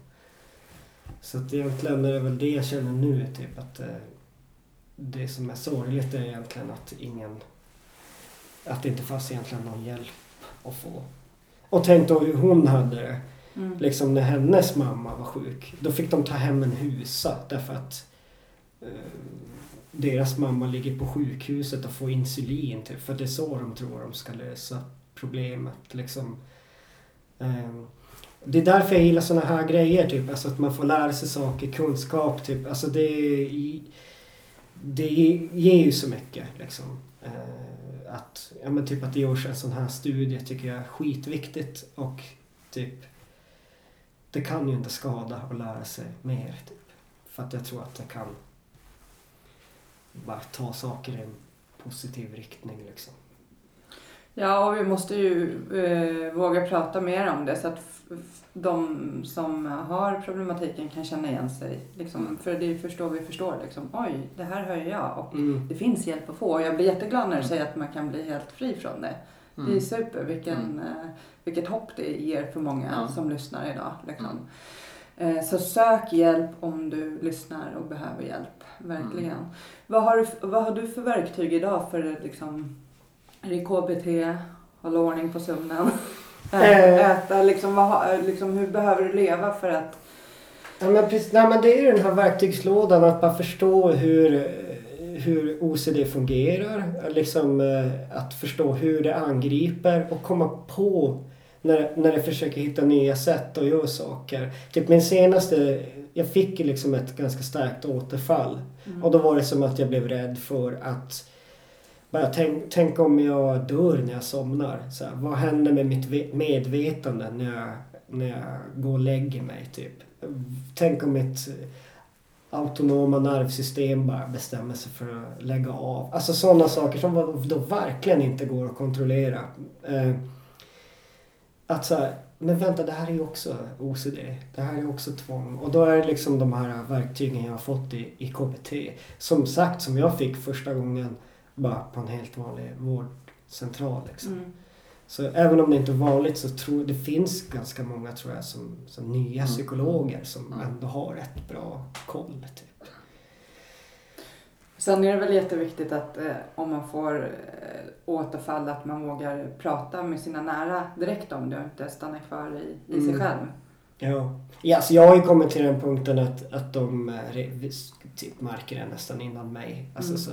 Så att egentligen är det väl det jag känner nu, typ att eh, det som är sorgligt är egentligen att ingen, att det inte fanns egentligen någon hjälp att få. Och tänk då hur hon hade det, Mm. liksom när hennes mamma var sjuk. Då fick de ta hem en husa därför att eh, deras mamma ligger på sjukhuset och får insulin typ, för det är så de tror de ska lösa problemet liksom. Ehm, det är därför jag gillar såna här grejer, typ. Alltså att man får lära sig saker, kunskap, typ. Alltså det, det ger ju så mycket, liksom. Eh, att, ja men typ att det görs en sån här studie tycker jag är skitviktigt och typ det kan ju inte skada att lära sig mer, typ. För att jag tror att det kan bara ta saker i en positiv riktning, liksom. Ja, och vi måste ju eh, våga prata mer om det så att de som har problematiken kan känna igen sig. Liksom, för det är först då vi förstår liksom, oj, det här hör jag och Mm. det finns hjälp att få. Och jag blir jätteglad när du säger att man kan bli helt fri från det. Det är Mm. super, vilken, eh, vilket hopp det ger för många som lyssnar idag. Liksom. Eh, Så sök hjälp om du lyssnar och behöver hjälp. Verkligen. Mm. Vad, har du, vad har du för verktyg idag för att liksom, det KBT, hålla ordning på sömnen, Eh. äta, liksom, vad, har- liksom, hur behöver du leva för att Ja, men precis, nej, men det är ju den här verktygslådan att bara förstå hur, hur OCD fungerar. Liksom, eh, att förstå hur det angriper och komma på när, när det försöker hitta nya sätt att göra saker. Typ min senaste, jag fick liksom ett ganska starkt återfall. Mm. Och då var det som att jag blev rädd för att bara tänk, tänk om jag dör när jag somnar. Så här, vad händer med mitt ve- medvetande när jag, när jag går och lägger mig? Typ? Tänk om mitt autonoma nervsystem bara bestämmer sig för att lägga av. Alltså sådana saker som då verkligen inte går att kontrollera. Eh, att så här, men vänta det här är ju också OCD. Det här är också tvång. Och då är det liksom de här verktygen jag har fått i, i KBT. Som sagt, som jag fick första gången bara på en helt vanlig vårdcentral. Liksom. Mm. Så även om det inte är vanligt så tror det finns ganska många tror jag som, som nya Mm. psykologer som Mm. ändå har rätt bra koll. Typ. Sen är det väl jätteviktigt att eh, om man får eh, återfall att man vågar prata med sina nära direkt om det och inte stanna kvar i, i sig Mm. själv. Ja. Ja, alltså jag har ju kommit till den punkten att, att de eh, typ märker det nästan innan mig. Alltså Mm. så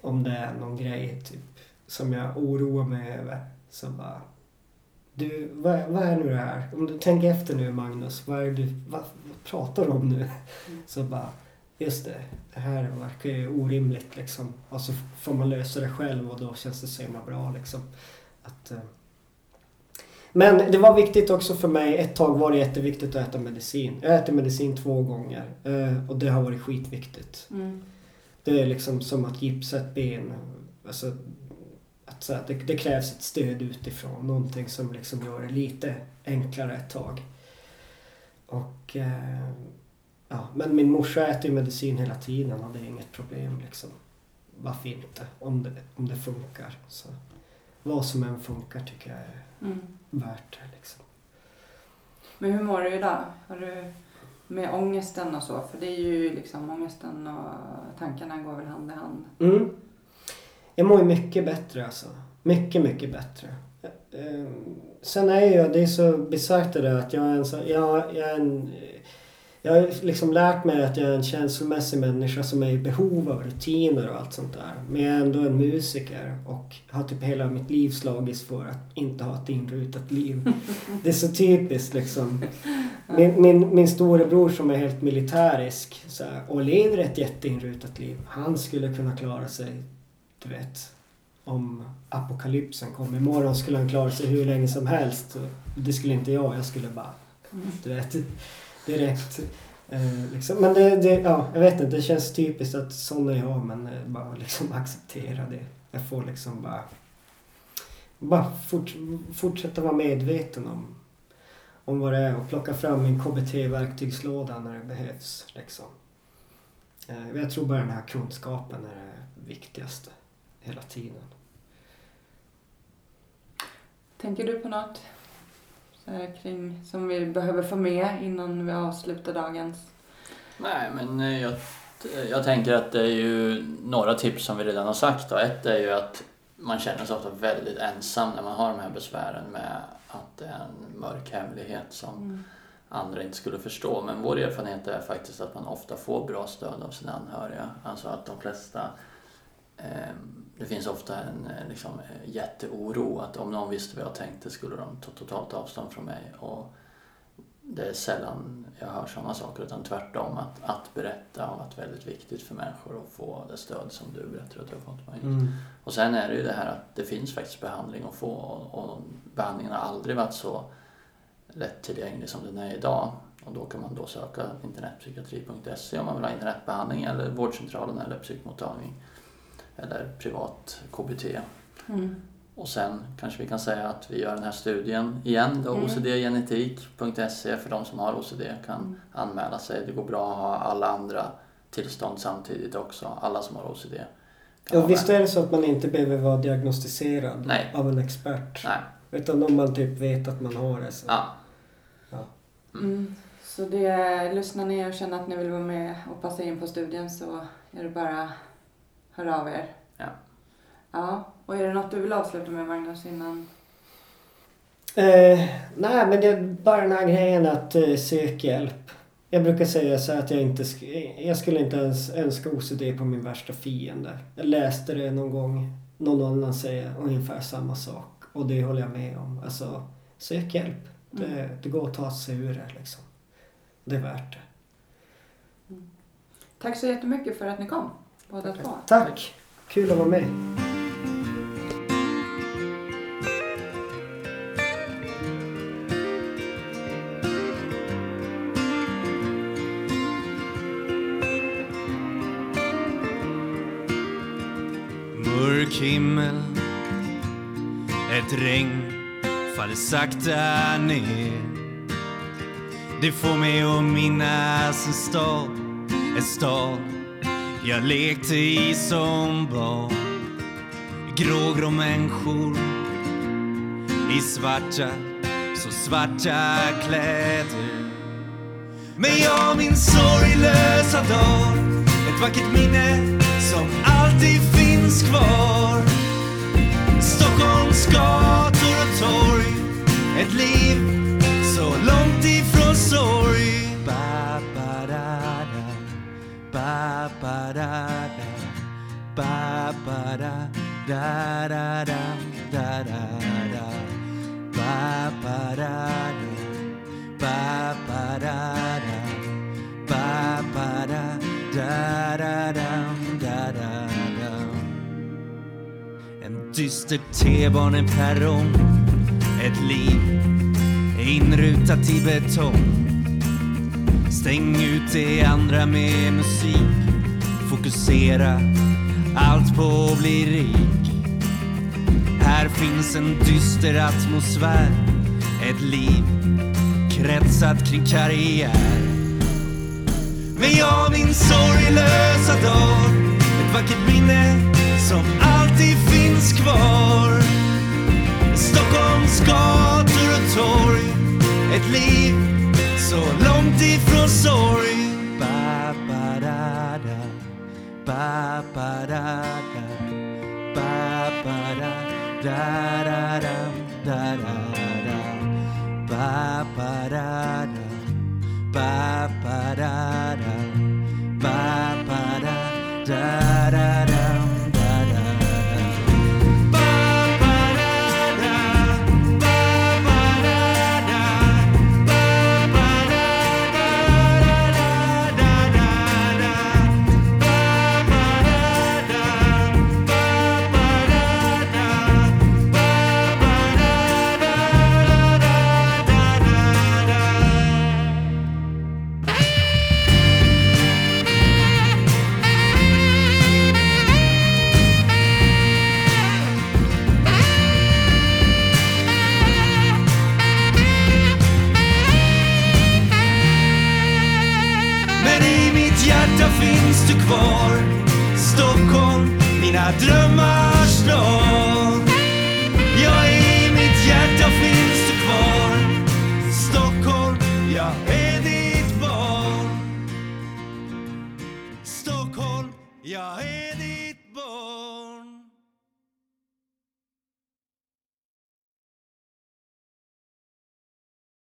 om det är någon grej typ som jag oroar mig över så bara du, vad, vad är nu det här? Om du tänker efter nu Magnus, vad, är du, vad, vad pratar du om nu? Så bara, just det, det här verkar ju orimligt liksom. Och så får man lösa det själv och då känns det så himla bra liksom. Att, eh. Men det var viktigt också för mig, ett tag var det jätteviktigt att äta medicin. Jag äter medicin två gånger eh, och det har varit skitviktigt. Mm. Det är liksom som att gipsa ett ben. Alltså, att så här, det, det krävs ett stöd utifrån. Någonting som liksom gör det lite enklare ett tag. Och, eh, ja, men min morsa äter ju medicin hela tiden och det är inget problem. Liksom. Varför inte? Om det, om det funkar. Så, vad som än funkar tycker jag är Mm. värt det. Liksom. Men hur mår du idag? Har du med ångesten och så? För det är ju liksom ångesten och tankarna går väl hand i hand. Mm. Jag mår ju mycket bättre alltså. Mycket, mycket bättre. Eh, sen är jag, det är så bisarrt det där att jag är en så, jag, jag är en jag har liksom lärt mig att jag är en känslomässig människa som är i behov av rutiner och allt sånt där. Men jag är ändå en musiker och har typ hela mitt liv slagits för att inte ha ett inrutat liv. Det är så typiskt liksom. Min, min, min storebror som är helt militärisk så här, och lever ett jätteinrutat liv. Han skulle kunna klara sig, du vet, om apokalypsen kom imorgon skulle han klara sig hur länge som helst. Det skulle inte jag, jag skulle bara, du vet, direkt. Eh, liksom. Men det, det, ja, jag vet inte, det känns typiskt att sån är jag men eh, bara liksom acceptera det. Jag får liksom bara, bara fort, fortsätta vara medveten om, om vad det är och plocka fram min KBT-verktygslåda när det behövs. Liksom. Eh, jag tror bara den här kunskapen är det viktigaste hela tiden. Tänker du på något kring, som vi behöver få med innan vi avslutar dagens? Nej, men eh, jag, jag tänker att det är ju några tips som vi redan har sagt. Och ett är ju att man känner sig ofta väldigt ensam när man har de här besvären med att det är en mörk hemlighet som Mm. andra inte skulle förstå. Men vår erfarenhet är faktiskt att man ofta får bra stöd av sina anhöriga. Alltså att de flesta eh, det finns ofta en eh, liksom, eh, jätteoro att om någon visste vad jag tänkte skulle de ta totalt avstånd från mig. Och det är sällan jag hör sådana saker utan tvärtom att, att berätta har varit väldigt viktigt för människor att få det stöd som du berättar att du har fått. Magnus. Mm. Och sen är det ju det här att det finns faktiskt behandling att få och, och behandlingen har aldrig varit så lättillgänglig som den är idag. Och då kan man då söka internetpsykiatri.se om man vill ha internetbehandling eller vårdcentralen eller psykmottagning eller privat KBT. Mm. Och sen kanske vi kan säga att vi gör den här studien igen då, Mm. ocdgenetik.se för de som har OCD kan Mm. anmäla sig. Det går bra att ha alla andra tillstånd samtidigt också. Alla som har OCD. Ja, visst är det så att man inte behöver vara diagnostiserad Nej. av en expert? Nej. Utan om man typ vet att man har det så. Ja. Mm. Så det, lyssnar ni och känner att ni vill vara med och passa in på studien så är det bara hör av er. Ja. Ja, och är det något du vill avsluta med Magnus innan? Eh, nej, men det är bara den här grejen att eh, sök hjälp. Jag brukar säga så här att jag inte sk- jag skulle inte ens önska OCD på min värsta fiende. Jag läste det någon gång, någon annan säger ungefär samma sak. Och det håller jag med om. Alltså, sök hjälp. Det, det går att ta sig ur det liksom. Det är värt det. Tack så jättemycket för att ni kom, båda två. Tack! Kul att vara med. Mörk himmel Ett regn faller sakta ner Det får mig att minnas en stad En stad jag lekte i som barn Grågrå människor. I svarta, så svarta kläder. Men jag min sorglösa dag. Ett vackert minne som alltid finns kvar. Stockholms gator och torg. Ett liv så långt ifrån sorg. Ba, ba, da, da. Ba, ba, da, da, da, da, da, da, da. Ba, ba, da, da. Ba, ba, da, da. Ba, ba, da, da-da-dam, da da En dyster T-baneperrong, ett liv inrutat i betong. Stäng ut det andra med musik, fokusera allt på att bli rik. Här finns en dyster atmosfär, ett liv kretsat kring karriär. Men jag min sorglösa dag, ett vackert minne som alltid finns kvar. Stockholms gator och torg, ett liv så långt ifrån sorg. Ba, ba, da, da. Ba, ba, da, da. Ba, ba, da, da, da, da, da, da, da. Ba, ba, da, da. Ba, ba, da, da. Mina